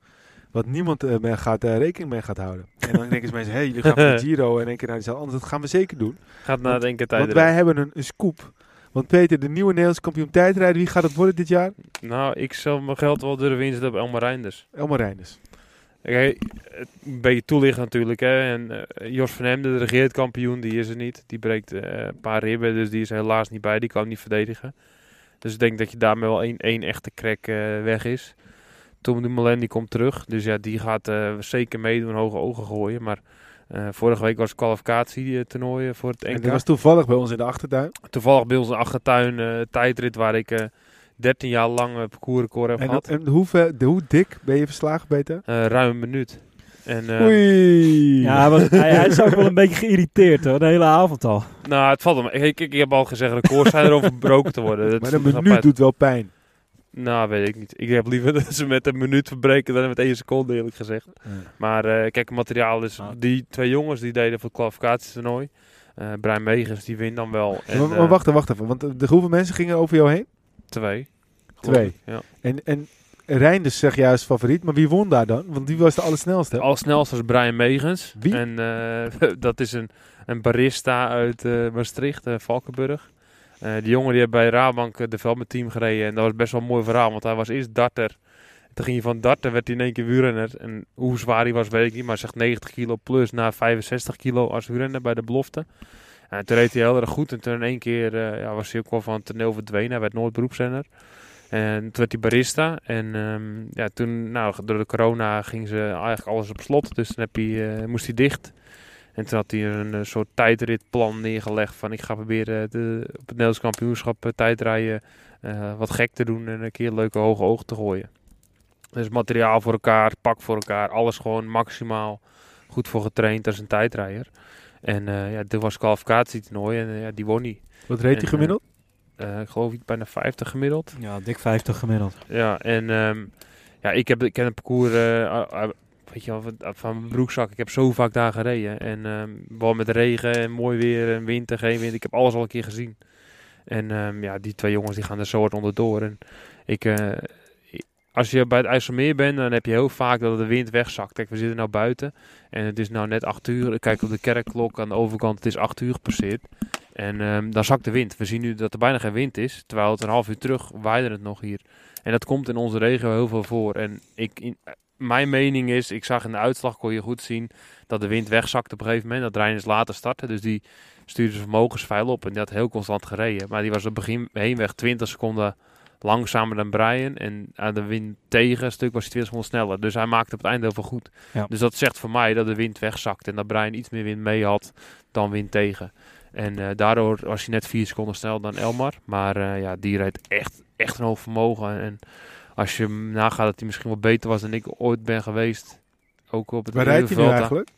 Wat niemand eh, mee gaat, eh, rekening mee gaat houden. En dan denken ze mensen, hé, hey, jullie gaan de Giro en één keer naar dezelfde. Anders, dat gaan we zeker doen. Gaat het enkele Want wij hebben een, een scoop. Want Peter, de nieuwe Nederlands kampioen tijdrijden, wie gaat het worden dit jaar? Nou, ik zal mijn geld wel durven inzetten op Elmar Reinders. Elmar Reinders. Oké, het- een beetje toelichten natuurlijk. Hè. En eh, Jos van Hemden, de regeerkampioen, die is er niet. Die breekt eh, een paar ribben, dus die is helaas niet bij. Die kan niet verdedigen. Dus ik denk dat je daarmee wel één, één echte crack eh, weg is. Tom Dumoulin die komt terug. Dus ja, die gaat eh, zeker meedoen, hoge ogen gooien. Maar eh, vorige week was kwalificatie toernooi voor het En NK. dat was toevallig bij ons in de achtertuin. Toevallig bij ons een achtertuin eh, tijdrit waar ik eh 13 jaar lang parcoursrecord heb En, gehad. en hoe, ver- de, hoe dik ben je verslagen, Peter? Eh, ruim een minuut. En, eh, Oei. Ja, hij, was, hij, hij is ook wel een beetje geïrriteerd hoor, de hele avond al. Nou, het valt hem. Ik, ik, ik heb al gezegd, records zijn erover verbroken te worden. Dat Maar een minuut doet wel pijn. Nou, weet ik niet. Ik heb liever dat ze met een minuut verbreken dan met één seconde, eerlijk gezegd. Maar eh, kijk, het materiaal is... Ah. Die twee jongens die deden voor het kwalificatietoernooi. Eh Brian Megens, die wint dan wel. En, maar, maar eh, wacht even, wacht even. Want de, hoeveel mensen gingen over jou heen? Twee. Twee. ik, Ja. En, en Reinders zeg juist favoriet. Maar wie won daar dan? Want die was de allersnelste. Als snelste was Brian Megens. Wie? En dat is een, een barista uit Maastricht, Valkenburg. Eh, die jongen die heeft bij Rabank het development team gereden. En dat was best wel een mooi verhaal, want hij was eerst darter. Toen ging hij van darter, werd hij in één keer wielrenner. En hoe zwaar hij was, weet ik niet. Maar zegt 90 kilo plus naar 65 kilo als wielrenner bij de belofte. En toen reed hij heel erg goed. En toen in één keer eh, ja, was hij ook wel van het toneel verdwenen. Hij werd nooit beroepsrenner. En toen werd hij barista. En ehm, ja, toen, nou, door de corona ging ze eigenlijk alles op slot. Dus toen heb hij, eh, moest hij dicht. En toen had hij een, eh, soort tijdritplan neergelegd van ik ga proberen de, op het Nederlands kampioenschap eh, tijdrijden eh, wat gek te doen en een keer leuke hoge ogen te gooien. Dus materiaal voor elkaar, pak voor elkaar, alles gewoon maximaal goed voor getraind als een tijdrijder. En eh, ja, dit was kwalificatietoernooi en eh, ja, die won hij. Wat reed hij gemiddeld? Eh, ik geloof ik bijna 50 gemiddeld. Ja, dik 50 gemiddeld. Ja, en ehm, ja, ik, heb, ik ken het parcours eh, weet je van, mijn broekzak. Ik heb zo vaak daar gereden. En ehm wel met regen en mooi weer en wind en geen wind. Ik heb alles al een keer gezien. En ehm, ja, die twee jongens die gaan er zo hard onderdoor. En ik, eh, als je bij het IJsselmeer bent, dan heb je heel vaak dat de wind wegzakt. Kijk, we zitten nou buiten en het is nou net 8 uur. Ik kijk op de kerkklok aan de overkant, het is 8 uur gepasseerd. En ehm, dan zakt de wind. We zien nu dat er bijna geen wind is, terwijl het een half uur terug waaide het nog hier. En dat komt in onze regio heel veel voor. En ik, in, mijn mening is, ik zag in de uitslag, kon je goed zien, dat de wind wegzakt op een gegeven moment. Dat Reiners later startte, dus die stuurde zijn vermogensveil op en die had heel constant gereden. Maar die was op het begin heenweg 20 seconden langzamer dan Brian. En aan de wind tegen een stuk was hij 20 seconden sneller. Dus hij maakte op het einde heel veel goed. Ja. Dus dat zegt voor mij dat de wind wegzakt. En dat Brian iets meer wind mee had dan wind tegen. En eh, daardoor was hij net 4 seconden sneller dan Elmar. Maar eh, ja, die reed echt, echt een hoog vermogen. En als je nagaat dat hij misschien wel beter was dan ik ooit ben geweest. Ook op het Waar rijdt hij nu eigenlijk?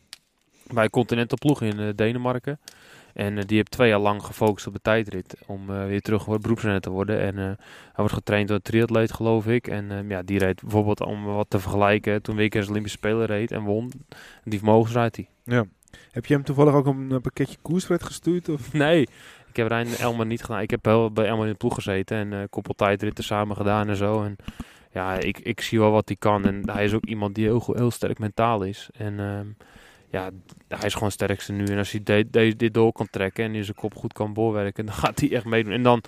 bij Continental Ploeg in eh, Denemarken. En eh, die heeft twee jaar lang gefocust op de tijdrit om eh, weer terug beroepsrenner te worden. En hij wordt getraind door een triatleet, geloof ik. En eh, ja, die reed bijvoorbeeld om wat te vergelijken. Toen als Olympische Speler reed en won. Die vermogens rijdt hij. Ja. Heb je hem toevallig ook een pakketje koersred gestuurd? Of? Nee, ik heb Rijn Elmer niet gedaan. Ik heb wel bij Elmer in de ploeg gezeten en eh koppeltijdritten samen gedaan en zo. En ja, ik, ik zie wel wat hij kan. En hij is ook iemand die heel, heel sterk mentaal is. En ehm, ja, hij is gewoon het sterkste nu. En als hij de, de- dit door kan trekken en in zijn kop goed kan doorwerken, dan gaat hij echt meedoen. En dan,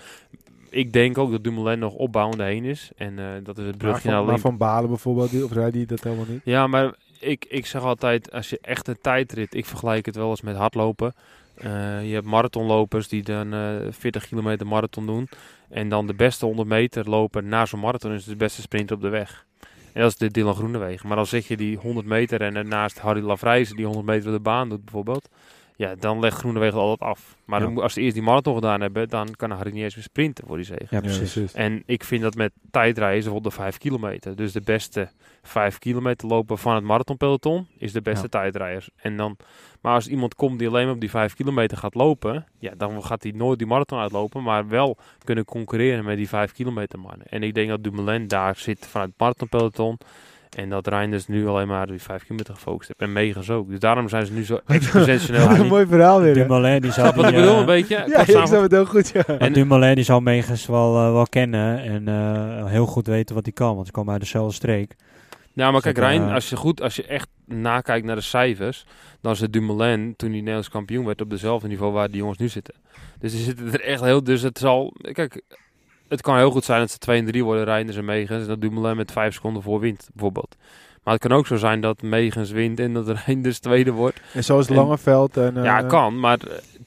ik denk ook dat Dumoulin nog opbouwende heen is. En eh, dat is het brugje naar van, maar Olymp- van Balen bijvoorbeeld, of rijdt hij dat helemaal niet? ja, maar ik, ik zeg altijd, als je echt een tijdrit, ik vergelijk het wel eens met hardlopen. Eh, je hebt marathonlopers die dan eh 40 kilometer marathon doen. En dan de beste 100 meter lopen na zo'n marathon is de beste sprinter op de weg. En dat is de Dylan Groenewegen. Maar dan zeg je die 100 meter en daarnaast Harry Lavrijzen die 100 meter op de baan doet bijvoorbeeld. Ja, dan legt Groenewegen altijd af. Maar Ja. dan moet- als ze eerst die marathon gedaan hebben, dan kan Harry niet eens meer sprinten voor die zege. Ja, precies. En ik vind dat met tijdrijden is bijvoorbeeld de 5 kilometer. Dus de beste 5 kilometer lopen van het marathonpeloton is de beste Ja. tijdrijder. En dan, maar als iemand komt die alleen maar op die 5 kilometer gaat lopen, ja, dan gaat hij nooit die marathon uitlopen, maar wel kunnen concurreren met die 5 kilometer mannen. En ik denk dat Dumoulin daar zit vanuit het marathonpeloton. En dat Reinders nu alleen maar die 5 kilometer gefocust heeft. En Megas ook. Dus daarom zijn ze nu zo exponentieel. Wat een mooi verhaal weer. Dumoulin die zal Snap wat ik bedoel eh, een beetje? Ja, ik snap het heel goed, ja. En Dumoulin die zal Megas wel, eh, wel kennen en eh, heel goed weten wat hij kan, want ze komen uit dezelfde streek. Ja, maar kijk, Zeker, Rijn, als je goed, als je echt nakijkt naar de cijfers, dan zit Dumoulin toen hij Nederlands kampioen werd op dezelfde niveau waar die jongens nu zitten. Dus die zitten er echt heel, dus het zal, kijk, het kan heel goed zijn dat ze 2 en 3 worden, Reinders en Megens, en dat Dumoulin met 5 seconden voor wint, bijvoorbeeld. Maar het kan ook zo zijn dat Megens wint en dat Reinders tweede wordt. En zoals En- Langeveld. En, ja, eh, kan, maar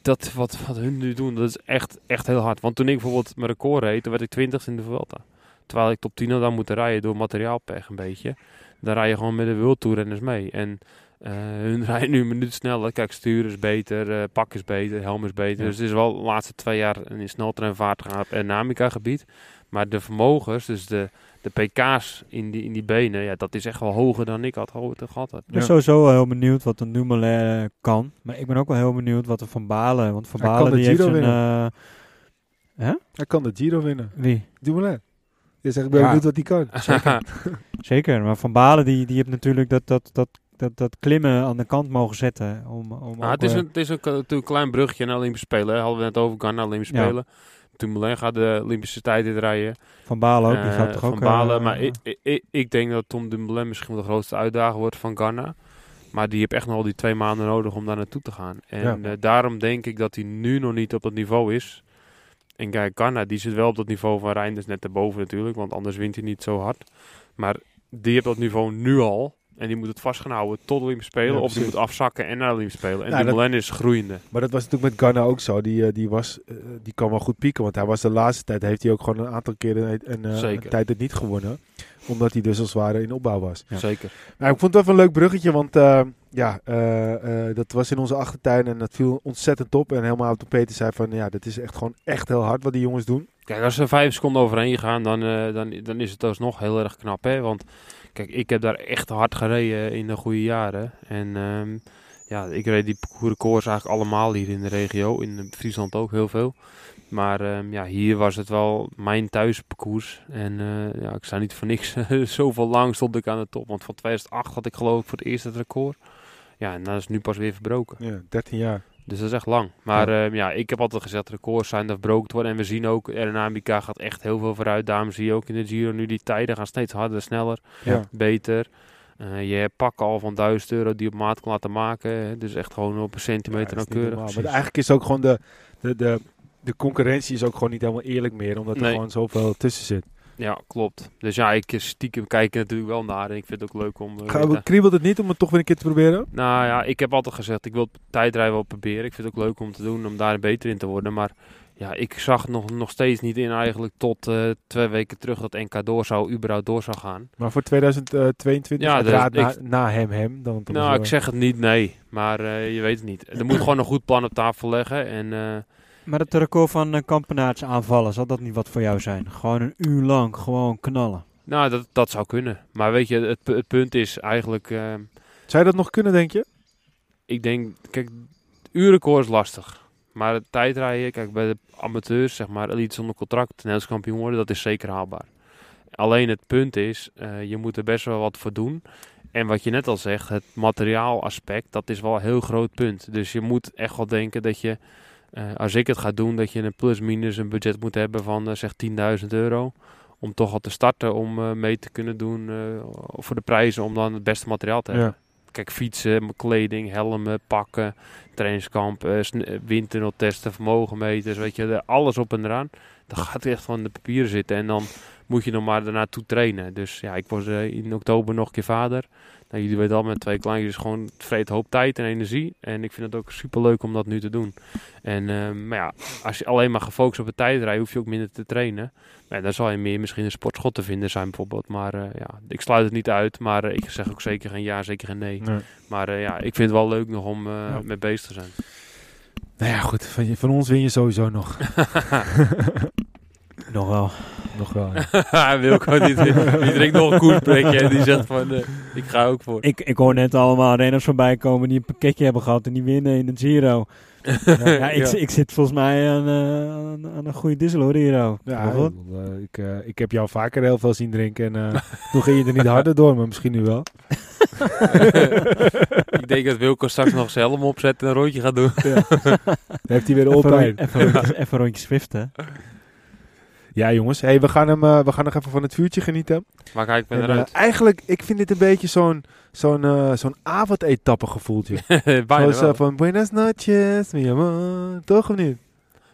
dat, wat, wat hun nu doen, dat is echt, echt heel hard. Want toen ik bijvoorbeeld mijn record reed, toen werd ik 20 in de Vuelta. Terwijl ik top 10 had dan moeten rijden door materiaalpech een beetje. Dan rij je gewoon met de World Tour renners mee. En hun rijden nu een minuut sneller. Kijk, stuur is beter, eh, pak is beter, helm is beter. Ja. Dus het is wel de laatste twee jaar een sneltreinvaart gaan op aerodynamica gebied. Maar de vermogens, dus de, de pk's in die, in die benen, ja, dat is echt wel hoger dan ik had gehad. had. Ik ben Ja. sowieso wel heel benieuwd wat een Dumoulin eh, kan. Maar ik ben ook wel heel benieuwd wat er Van Balen... Want Van Balen die heeft een... eh, hè? Hij kan de Giro winnen. Wie? Dumoulin. Je zegt, ik ben Ja. benieuwd wat hij kan. Zeker, maar Van Balen die, die heeft natuurlijk dat, dat, dat, dat, dat klimmen aan de kant mogen zetten. Om, om ook, het is, eh, een, het is ook, eh, natuurlijk een klein bruggetje naar Olympische Spelen. hè. Hadden we net over Ghana, Olympische Ja. Spelen. Dumoulin gaat de Olympische tijd rijden. Van Balen ook, die Eh, gaat toch van ook... Balen, eh, maar ik, ik- ik, ik denk dat Tom Dumoulin misschien wel de grootste uitdager wordt van Ghana. Maar die heeft echt nog wel die twee maanden nodig om daar naartoe te gaan. En Ja. eh, daarom denk ik dat hij nu nog niet op dat niveau is. En kijk, Ghana, die zit wel op dat niveau van Reinders net erboven natuurlijk. Want anders wint hij niet zo hard. Maar die heeft dat niveau nu al. En die moet het vast gaan houden tot de Olympische Spelen. Ja, of die moet afzakken en naar Olympische Spelen. En Ja, dat- Dumoulin is groeiende. Maar dat was natuurlijk met Ghana ook zo. Die, eh, die, was, eh, die kan wel goed pieken. Want hij was de laatste tijd, heeft hij ook gewoon een aantal keren een, een, eh, een tijd het niet gewonnen. Omdat hij dus als het ware in opbouw was. Ja. Zeker. Maar ik vond het wel een leuk bruggetje. Want eh, ja, eh, eh, dat was in onze achtertuin en dat viel ontzettend op. En helemaal toen Peter zei van, ja, dat is echt gewoon echt heel hard wat die jongens doen. Kijk, als ze vijf seconden overheen gaan, dan, eh, dan, dan is het alsnog heel erg knap. Hè? Want kijk, ik heb daar echt hard gereden in de goede jaren. En ehm, ja, ik reed die parcoursrecords eigenlijk allemaal hier in de regio. In Friesland ook heel veel. Maar ehm, ja, hier was het wel mijn thuisparcours. En eh, ja, ik sta niet voor niks. Zoveel lang stond ik aan de top. Want van 2008 had ik geloof ik voor het eerst het record. Ja, en dat is nu pas weer verbroken. Ja, 13 jaar. Dus dat is echt lang. Maar ja, ja ik heb altijd gezegd, records zijn dat verbroken te worden. En we zien ook, aerodynamica gaat echt heel veel vooruit. Daarom zie je ook in de Giro nu die tijden gaan steeds harder, sneller, Ja. beter. Uh, je hebt pakken al van 1000 euro die op maat kan laten maken. Dus echt gewoon op een centimeter Ja, nauwkeurig. Maar eigenlijk is ook gewoon de, de, de, de concurrentie is ook gewoon niet helemaal eerlijk meer. Omdat er Nee. gewoon zoveel tussen zit. Ja, klopt. Dus ja, ik stiekem kijk er natuurlijk wel naar. En ik vind het ook leuk om... eh, te- kriebelt het niet om het toch weer een keer te proberen? Nou ja, ik heb altijd gezegd, ik wil tijdrijden wel proberen. Ik vind het ook leuk om te doen, om daar beter in te worden. Maar Ja, ik zag nog, nog steeds niet in eigenlijk tot eh, twee weken terug dat NK door zou, überhaupt door zou gaan. Maar voor 2022, Ja, uiteraard dus na, na hem hem. Dan Nou, ik zeg het niet, nee. Maar eh, je weet het niet. Er moet gewoon een goed plan op tafel leggen. En eh, Maar het record van uh, Kampenaerts aanvallen, zal dat niet wat voor jou zijn? Gewoon een uur lang, gewoon knallen. nou, dat, dat zou kunnen. Maar weet je, het, het punt is eigenlijk... eh, Zou je dat nog kunnen, denk je? ik denk, kijk, het uurrecord is lastig. Maar het tijdrijden, kijk, bij de amateurs, zeg maar, elite zonder contract, Nederlands kampioen worden, dat is zeker haalbaar. Alleen het punt is, eh, je moet er best wel wat voor doen. En wat je net al zegt, het materiaalaspect, dat is wel een heel groot punt. Dus je moet echt wel denken dat je, eh, als ik het ga doen, dat je een plus-minus een budget moet hebben van eh, zeg 10.000 euro. Om toch al te starten, om eh, mee te kunnen doen voor de prijzen, om dan het beste materiaal te hebben. Kijk, fietsen, kleding, helmen, pakken, trainingskamp, eh, windtunneltesten, vermogenmeters, weet je, alles op en eraan. Dan gaat echt van de papieren zitten en dan moet je nog maar daarnaartoe trainen. Dus ja, ik was in oktober nog een keer vader. Nou, jullie weten al, met twee kleintjes gewoon vreet een hoop tijd en energie. En ik vind het ook super leuk om dat nu te doen. En eh, maar ja, als je alleen maar gefocust op het tijdrijden, hoef je ook minder te trainen. Maar ja, dan zal je meer misschien een sportschool te vinden zijn bijvoorbeeld. Maar eh, ja, ik sluit het niet uit. Maar eh, ik zeg ook zeker geen ja, zeker geen nee. Nee. Maar ja, ik vind het wel leuk nog om Ja. mee bezig te zijn. Nou ja, goed. Van, van ons win je sowieso nog. Nog wel. Nog wel. ja. Hij wil gewoon niet. Die drinkt nog een koerspretje en die zegt van, eh, ik ga ook voor. Ik, ik hoor net allemaal renners voorbij komen die een pakketje hebben gehad en die winnen in het Giro. Ja, ik, Ja. ik zit volgens mij aan, eh, aan, aan een goede diesel hoor. Ja, ik, eh, ik, ik heb jou vaker heel veel zien drinken. En eh, toen ging je er niet harder door, maar misschien nu wel. ik denk dat Wilco straks nog zijn helm opzet en een rondje gaat doen. Dan heeft hij weer Even, opijn. rond- even, rondjes, even rondjes swiften. Ja, jongens. Hey, we, gaan hem, eh, we gaan nog even van het vuurtje genieten. Maar kijk, ik ben En, eh, eruit. eigenlijk, ik vind dit een beetje zo'n zo'n eh, zo'n avondetappe gevoeltje. Zoals wel. van Buenas noches, mi amor. Toch of niet?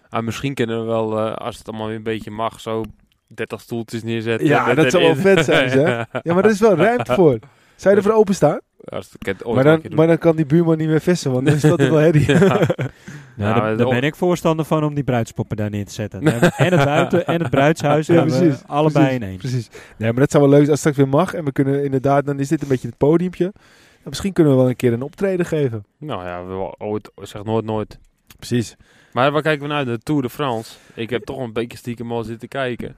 Ah, misschien kunnen we wel, als het allemaal weer een beetje mag, zo 30 stoeltjes neerzetten. Ja, dat zou wel vet zijn, zeg. Ja, maar er is wel ruimte voor. Zou je ervoor openstaan? Als ik het ooit Maar dan, maar kan die buurman niet meer vissen, want dan is dat wel herrie. Ja. Ja, daar, ben ik voorstander van om die bruidspoppen daar neer te zetten. En het buiten en het bruidshuis Ja, precies, allebei precies, in één. Precies. Nee, maar dat zou wel leuk zijn als het straks weer mag. En we kunnen inderdaad, dan is dit een beetje het podiumpje. En misschien kunnen we wel een keer een optreden geven. Nou ja, we, ooit, zeg nooit nooit. Precies. Maar waar kijken we naar? De Tour de France. Ik heb toch een beetje stiekem al zitten kijken.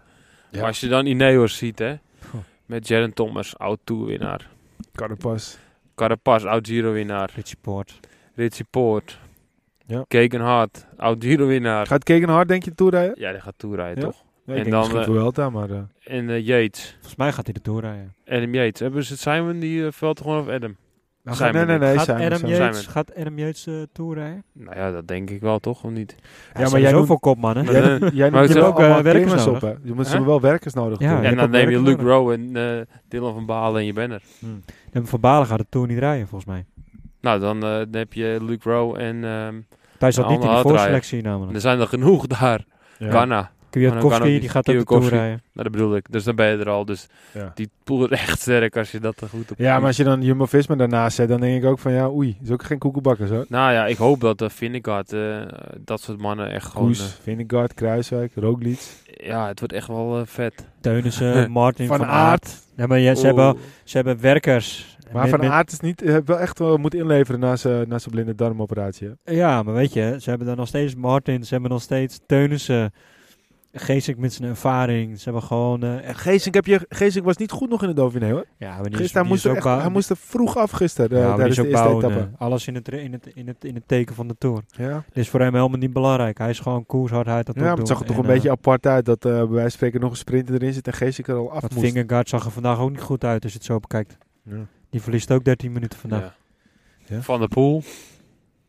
Ja. Maar als je dan Ineos ziet, hè. Met Jaron Thomas, oud Tourwinnaar. Carapaz. Carapaz, oud Giro-winnaar. Richie Poort. Richie Poort. Ja. Kegenhard, oud Giro-winnaar. Gaat Kegenhard denk je toerijden? Ja, die gaat toerrijden, Ja. toch? Ja, En dan, misschien Welta, maar... eh, En eh, Yates. Volgens mij gaat hij de Tour rijden. Adam Yates. Hebben ze het Simon die uh, veld gewoon of Adam? Nou, nee, nee, nee. gaat, Simon, Adam. Yates, Simon. gaat Adam Yates rijden? Nou ja, dat denk ik wel, toch? Of niet? Ja, maar maar jij jij zoveel kopmannen. Jij, jij maar er is ook ook, eh, allemaal werkers op, hè? Je moet Huh? ze wel werkers nodig Ja, je en dan neem je Luke Rowe en eh Dylan van Balen en je banner. En Van Balen gaat de Tour niet rijden, volgens mij. Nou, dan, eh, dan heb je Luke Rowe en ehm, Hij zat niet in de voorselectie er namelijk. zijn er genoeg daar. Ja. Ghana. Kwiatkowski, die gaat ook de rijden. Nou, dat bedoel ik. Dus dan ben je er al. Dus Ja. die pool is echt sterk als je dat er goed op Ja, maar als je dan Jumbo-Visma daarnaast zet, dan denk ik ook van ja, oei, is ook geen koekenbakker zo. Nou ja, ik hoop dat de Vingegaard, eh dat soort mannen echt gewoon... Koes, Vingegaard, Kruiswijk, Roglic. eh, ja, het wordt echt wel eh, vet. Teunissen, Martin Van van, Aert. Ja, maar ja, ze, hebben, ze hebben werkers. Maar Met- Van Aert is niet, eh, wel echt wel moet inleveren na zijn na blinde darmoperatie. hè? Ja, maar weet je, ze hebben dan nog steeds Martin, ze hebben nog steeds Teunissen. Geesink met zijn ervaring. Ze hebben gewoon... eh, echt, Geesink, heb je, Geesink was niet goed nog in de Dauphiné hoor. ja, maar die is- Gisteren, hij, die moest is ook echt, bouw- hij moest er vroeg af gisteren, eh, ja, die tijdens is de ook bouwen, etappe. eh, alles in het, in, het, in, het, in het teken van de Tour. Ja, Dit is voor hem helemaal niet belangrijk. Hij is gewoon koers, hardheid. Dat ja maar het zag er toch een En, beetje eh, apart uit dat eh, bij wijze van spreken nog een sprinter erin zit en Geesink er al af Dat moest. Vingegaard zag er vandaag ook niet goed uit als je het zo bekijkt. Ja. Die verliest ook 13 minuten vandaag. Ja. Ja. Van der Poel.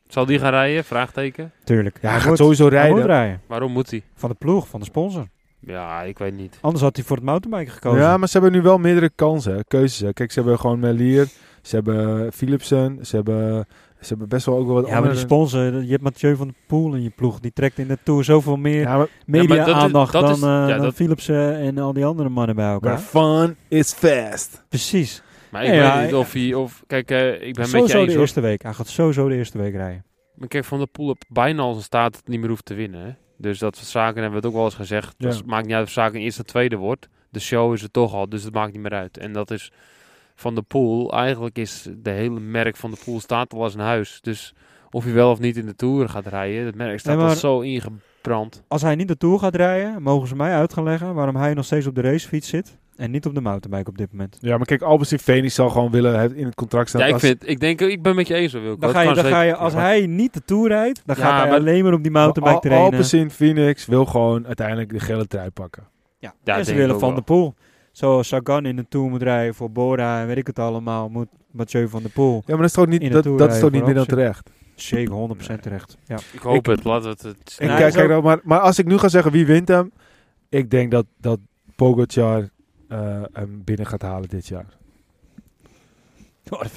Zal die gaan rijden? Vraagteken. Tuurlijk. Ja, hij gaat moet- sowieso Hij rijden. moet rijden. Waarom moet hij? Van de ploeg, van de sponsor. Ja, ik weet niet. Anders had hij voor het mountainbiken gekozen. Ja, maar ze hebben nu wel meerdere kansen, hè, keuzes. hè. Kijk, ze hebben gewoon Melier, ze hebben Philipsen, ze hebben, ze hebben best wel ook wel wat Ja, maar die andere... sponsor, je hebt Mathieu van der Poel in je ploeg. Die trekt in de Tour zoveel meer Ja, media-aandacht dan, is- eh, ja, dan dat- Philipsen en al die andere mannen bij elkaar. maar fun is fast. Precies. Maar ik Ja, weet niet of hij... Of, kijk, eh, ik ben met je eens de eerste week. Hij gaat sowieso de eerste week rijden. Maar kijk, Van der Poel heeft bijna al zijn staat dat het niet meer hoeft te winnen. Hè? Dus dat zaken hebben we het ook wel eens gezegd. Ja. Het maakt niet uit of zaken eerste of tweede wordt. De show is er toch al, dus het maakt niet meer uit. En dat is van de pool. Eigenlijk is de hele merk van de pool staat al als een huis. Dus of je wel of niet in de Tour gaat rijden, het merk staat Nee, al zo ingebrand. Als hij niet de Tour gaat rijden, mogen ze mij uit gaan leggen waarom hij nog steeds op de racefiets zit en niet op de mountainbike op dit moment. Ja, maar kijk, Albertsin Phoenix zal gewoon willen het in het contract staan. Ja, ik, vind, ik denk, ik ben met je eens, Wilco. Dan ga je, dan ga je, als hij niet de Tour rijdt, dan Ja, gaat hij maar- alleen maar op die mountainbike Al- trainen. Alpecin Phoenix wil gewoon uiteindelijk de gele trui pakken. Ja, Ja, en ze willen Van der Poel. Zoals Sagan in de Tour moet rijden voor Bora en weet ik het allemaal, moet Mathieu van der Poel. Ja, maar dat is toch In niet, de dat, dat is toch niet meer dan terecht. Zeker 100% terecht. Ja. Ik hoop Ik- het, laten we het... het En kijk, kijk, maar, maar als ik nu ga zeggen wie wint hem, ik denk dat, dat Pogacar hem binnen gaat halen dit jaar.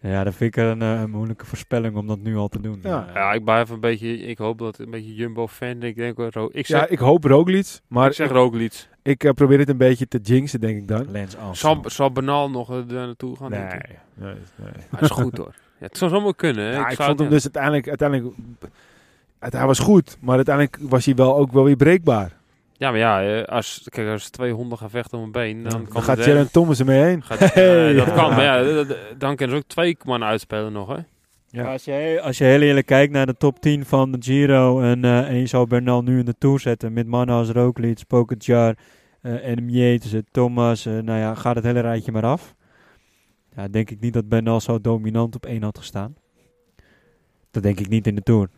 ja, dat vind ik een, eh, een moeilijke voorspelling om dat nu al te doen. Ja. ja, ik blijf een beetje... Ik hoop dat het een beetje Jumbo-fan... Ik denk, wel Ro- ik zeg, Ja, ik hoop Roglic, maar ik zeg Roglic. ik eh, probeer het een beetje te jinxen, denk ik dan. Lens. Zal, zal Banaal nog er naartoe gaan? Nee, nee, nee. Hij is goed hoor. Ja, het zou zomaar kunnen. hè. Ja, ik, zou vond hem dus uiteindelijk, uiteindelijk het- hij was goed, maar uiteindelijk was hij wel ook wel weer breekbaar. Ja, maar ja, eh, als, kijk, als twee honden gaan vechten om een been, dan, Dan, kan gaat Sharon Thomas ermee heen. gaat, eh. Dat kan, Ja. maar ja, dan kunnen ze ook twee man uitspelen nog, hè? Ja. Als, je, als je heel eerlijk kijkt naar de top 10 van de Giro en, eh, en je zou Bernal nu in de Tour zetten met mannen als Roglic, Pogacar, eh Adam Yates, eh, Thomas, eh, nou ja, gaat het hele rijtje maar af. Ja, denk ik niet dat Bernal zo dominant op één had gestaan. Dat denk ik niet in de Tour.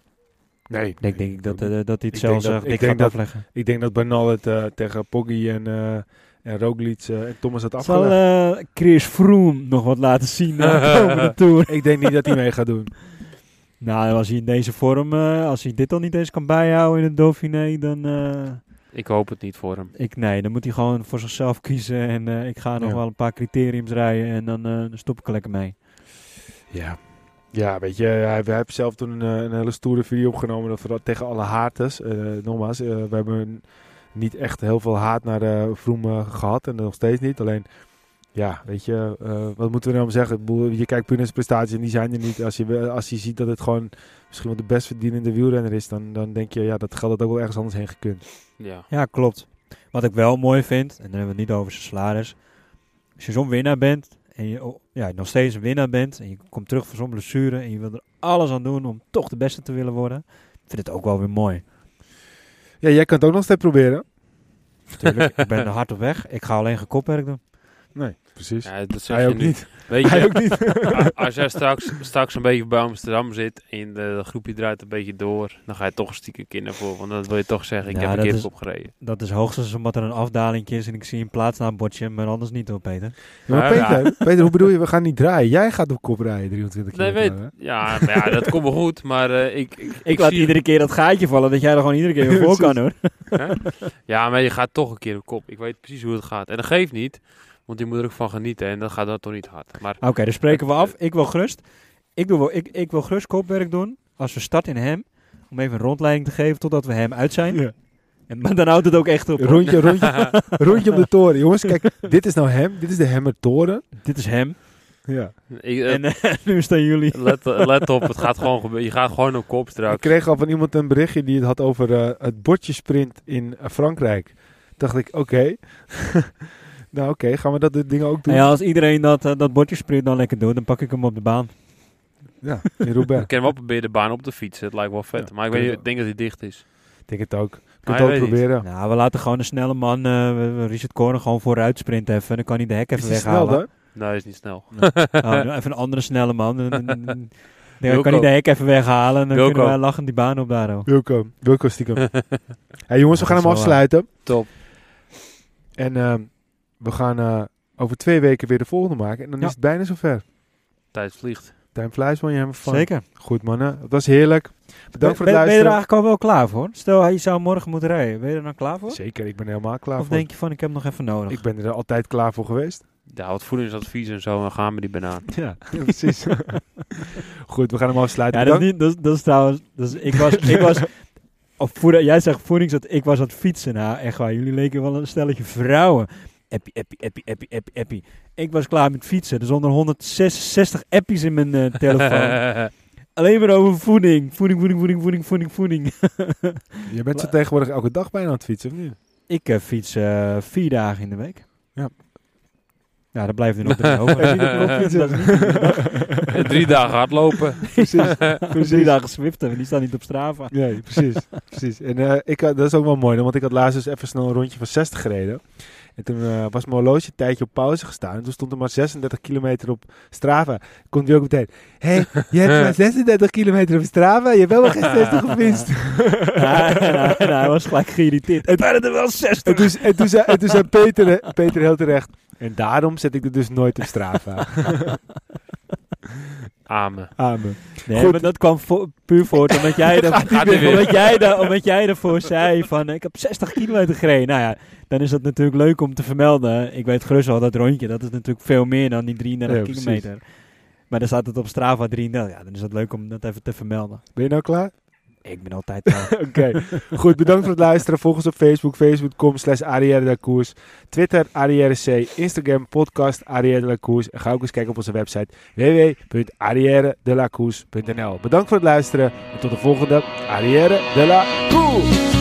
Nee, Ik denk, denk ik dat, eh, dat hij het zelf zegt, ik ik, denk ga dat-. Ik denk dat Bernal het eh, tegen Poggi en, eh en Roglic eh, en Thomas had Zal afgelegd. eh, Chris Froome nog wat laten zien na de komende Tour? Ik denk niet dat hij mee gaat doen. Nou, als hij in deze vorm, eh, als hij dit al niet eens kan bijhouden in het Dauphiné, dan... eh, Ik hoop het niet voor hem. Ik, nee, dan moet hij gewoon voor zichzelf kiezen. En eh, ik ga nog Ja. wel een paar criteriums rijden. En dan, eh, dan stop ik er lekker mee. Ja. Ja, weet je, hij, we hebben zelf toen een, eh, een hele stoere video opgenomen dat we dat tegen alle haters. eh nogmaals, eh, we hebben niet echt heel veel haat naar de Vroom eh, gehad en nog steeds niet. Alleen, ja, weet je, eh, wat moeten we nou zeggen? Je kijkt puur naar zijn prestaties en die zijn er niet. Als je, als je ziet dat het gewoon misschien wel de best verdienende wielrenner is, dan, dan denk je, ja, dat geldt het ook wel ergens anders heen gekund. Ja. Ja, klopt. Wat ik wel mooi vind, en dan hebben we het niet over zijn salaris. Als je zo'n winnaar bent, en je oh, ja, nog steeds een winnaar bent, en je komt terug van zo'n blessure, en je wil er alles aan doen om toch de beste te willen worden, ik vind het ook wel weer mooi. Ja, jij kan het ook nog steeds proberen. Ik ben er hard op weg. Ik ga alleen geen kopwerk doen. Nee, precies. Ja, dat zeg hij je ook nu. niet. Weet Hij je, ook niet. als jij straks, straks een beetje bij Amsterdam zit en de, de groepje draait een beetje door, dan ga je toch een stiekem kinderen voor. Want dan wil je toch zeggen, ik Ja, heb een keer opgereden. Dat is hoogstens omdat er een afdaling is en ik zie een plaatsnaambordje, maar anders niet hoor, Peter. Ja, maar Ja, Peter, Peter, hoe bedoel je? We gaan niet draaien. Jij gaat op kop rijden, 23 Nee, weet, ja, maar ja, dat komt wel goed, maar eh, ik, ik, Ik, laat zie- iedere keer dat gaatje vallen, dat jij er gewoon iedere keer weer voor kan hoor. Ja, maar je gaat toch een keer op kop. Ik weet precies hoe het gaat. En dat geeft niet, want je moet er ook van genieten en dat gaat dan toch niet hard. Maar Oké, dan spreken we af. Ik wil gerust. Ik, doe wel, ik, ik wil gerust kopwerk doen. Als we starten in hem. Om even een rondleiding te geven totdat we hem uit zijn. Ja. En, maar dan houdt het ook echt op. Rondje, rondje, rondje om de toren. Jongens, kijk, dit is nou hem. Dit is de Hemmertoren. Dit is hem. Ja. ik, eh, En eh, nu staan jullie. let, let op, het gaat gewoon gebeuren. Je gaat gewoon op kop Ik straks. kreeg al van iemand een berichtje die het had over eh, het bordjesprint in eh, Frankrijk. dacht ik, oké. nou oké, gaan we dat dit ding ook doen? Nou ja, als iedereen dat, eh, dat bordjesprint dan lekker doet, dan pak ik hem op de baan. Ja, in Roubaix. Ik kan wel proberen de baan op te fietsen. Het lijkt wel vet. Ja, maar ik, weet, ik denk dat hij dicht is. Ik denk het ook. Je het ook proberen. Nou, we laten gewoon een snelle man, eh, we- we Richard Koren, gewoon vooruit sprinten even. Dan kan hij de hek Is even snel weghalen. dan? Nee, hij is niet snel. Nou, nu even een andere snelle man. Dan, kan hij de hek even weghalen. En dan Wilco. kunnen wij lachend die baan op daar. oh. Wilco. Wilco stiekem. hey, jongens, we gaan hem afsluiten. Top. En ehm, we gaan eh, over twee weken weer de volgende maken. En dan Ja. is het bijna zover. Tijd vliegt. Time flies, man. Je van. Zeker. Goed, mannen. Het was heerlijk. Bedankt voor het ben, ben je er luisteren. eigenlijk al wel klaar voor? Stel, hij zou morgen moeten rijden. Ben je er dan klaar voor? Zeker, ik ben er helemaal klaar Of voor. denk je van, ik heb nog even nodig? Ik ben er altijd klaar voor geweest. Ja, wat voedingsadvies en zo. En gaan we die banaan. Ja, precies. Goed, we gaan hem afsluiten. ja, dat is, niet, dat, is- dat is trouwens... Dat is, ik was... ik was of jij zegt voedings... dat Ik was aan het fietsen. Nou, echt waar. Jullie leken wel een stelletje vrouwen. Appie, appie, appie, appie, appie, appie. Ik was klaar met fietsen. Er stonden 166 appies in mijn eh, telefoon. Alleen maar over voeding. Voeding, voeding, voeding, voeding, voeding, voeding. Je bent zo tegenwoordig elke dag bijna aan het fietsen, of niet? Ik eh, fiets eh, vier dagen in de week. Ja. Ja, dan blijft er nog drie over. Er? Dat. Drie dagen hardlopen. Precies. Drie dagen Zwiften, maar die staan niet op Strava. Nee, precies. precies. En eh, ik had, dat is ook wel mooi, want ik had laatst dus even snel een rondje van 60 gereden. En toen eh, was mijn horloge een tijdje op pauze gestaan. En toen stond er maar 36 kilometer op Strava. Komt hij ook meteen. Hé, hey, je hebt maar 36 kilometer op Strava. Je hebt wel maar geen 60 gefietst. Ja, en hij- was gelijk geïrriteerd. Het waren er wel En 60. toen, en toen zei, en toen zei Peter, Peter heel terecht. En daarom zet ik er dus nooit op Strava. Amen. Amen. Nee, Goed. maar dat kwam vo- puur voort omdat jij, er, omdat, jij er, omdat jij ervoor zei van ik heb 60 kilometer gereden. Nou ja, dan is dat natuurlijk leuk om te vermelden. Ik weet gerust wel dat rondje, dat is natuurlijk veel meer dan die 33 Ja, precies. kilometer. Maar dan staat het op Strava 33. Ja, dan is het leuk om dat even te vermelden. Ben je nou klaar? Ik ben altijd. Oké, goed. Bedankt voor het luisteren. Volg ons op Facebook, facebook.com slash. Twitter, Arrière C. Instagram, podcast Arrière de la. En ga ook eens kijken op onze website www.arrièredelakoers.nl Bedankt voor het luisteren en tot de volgende Arrière de la Koers.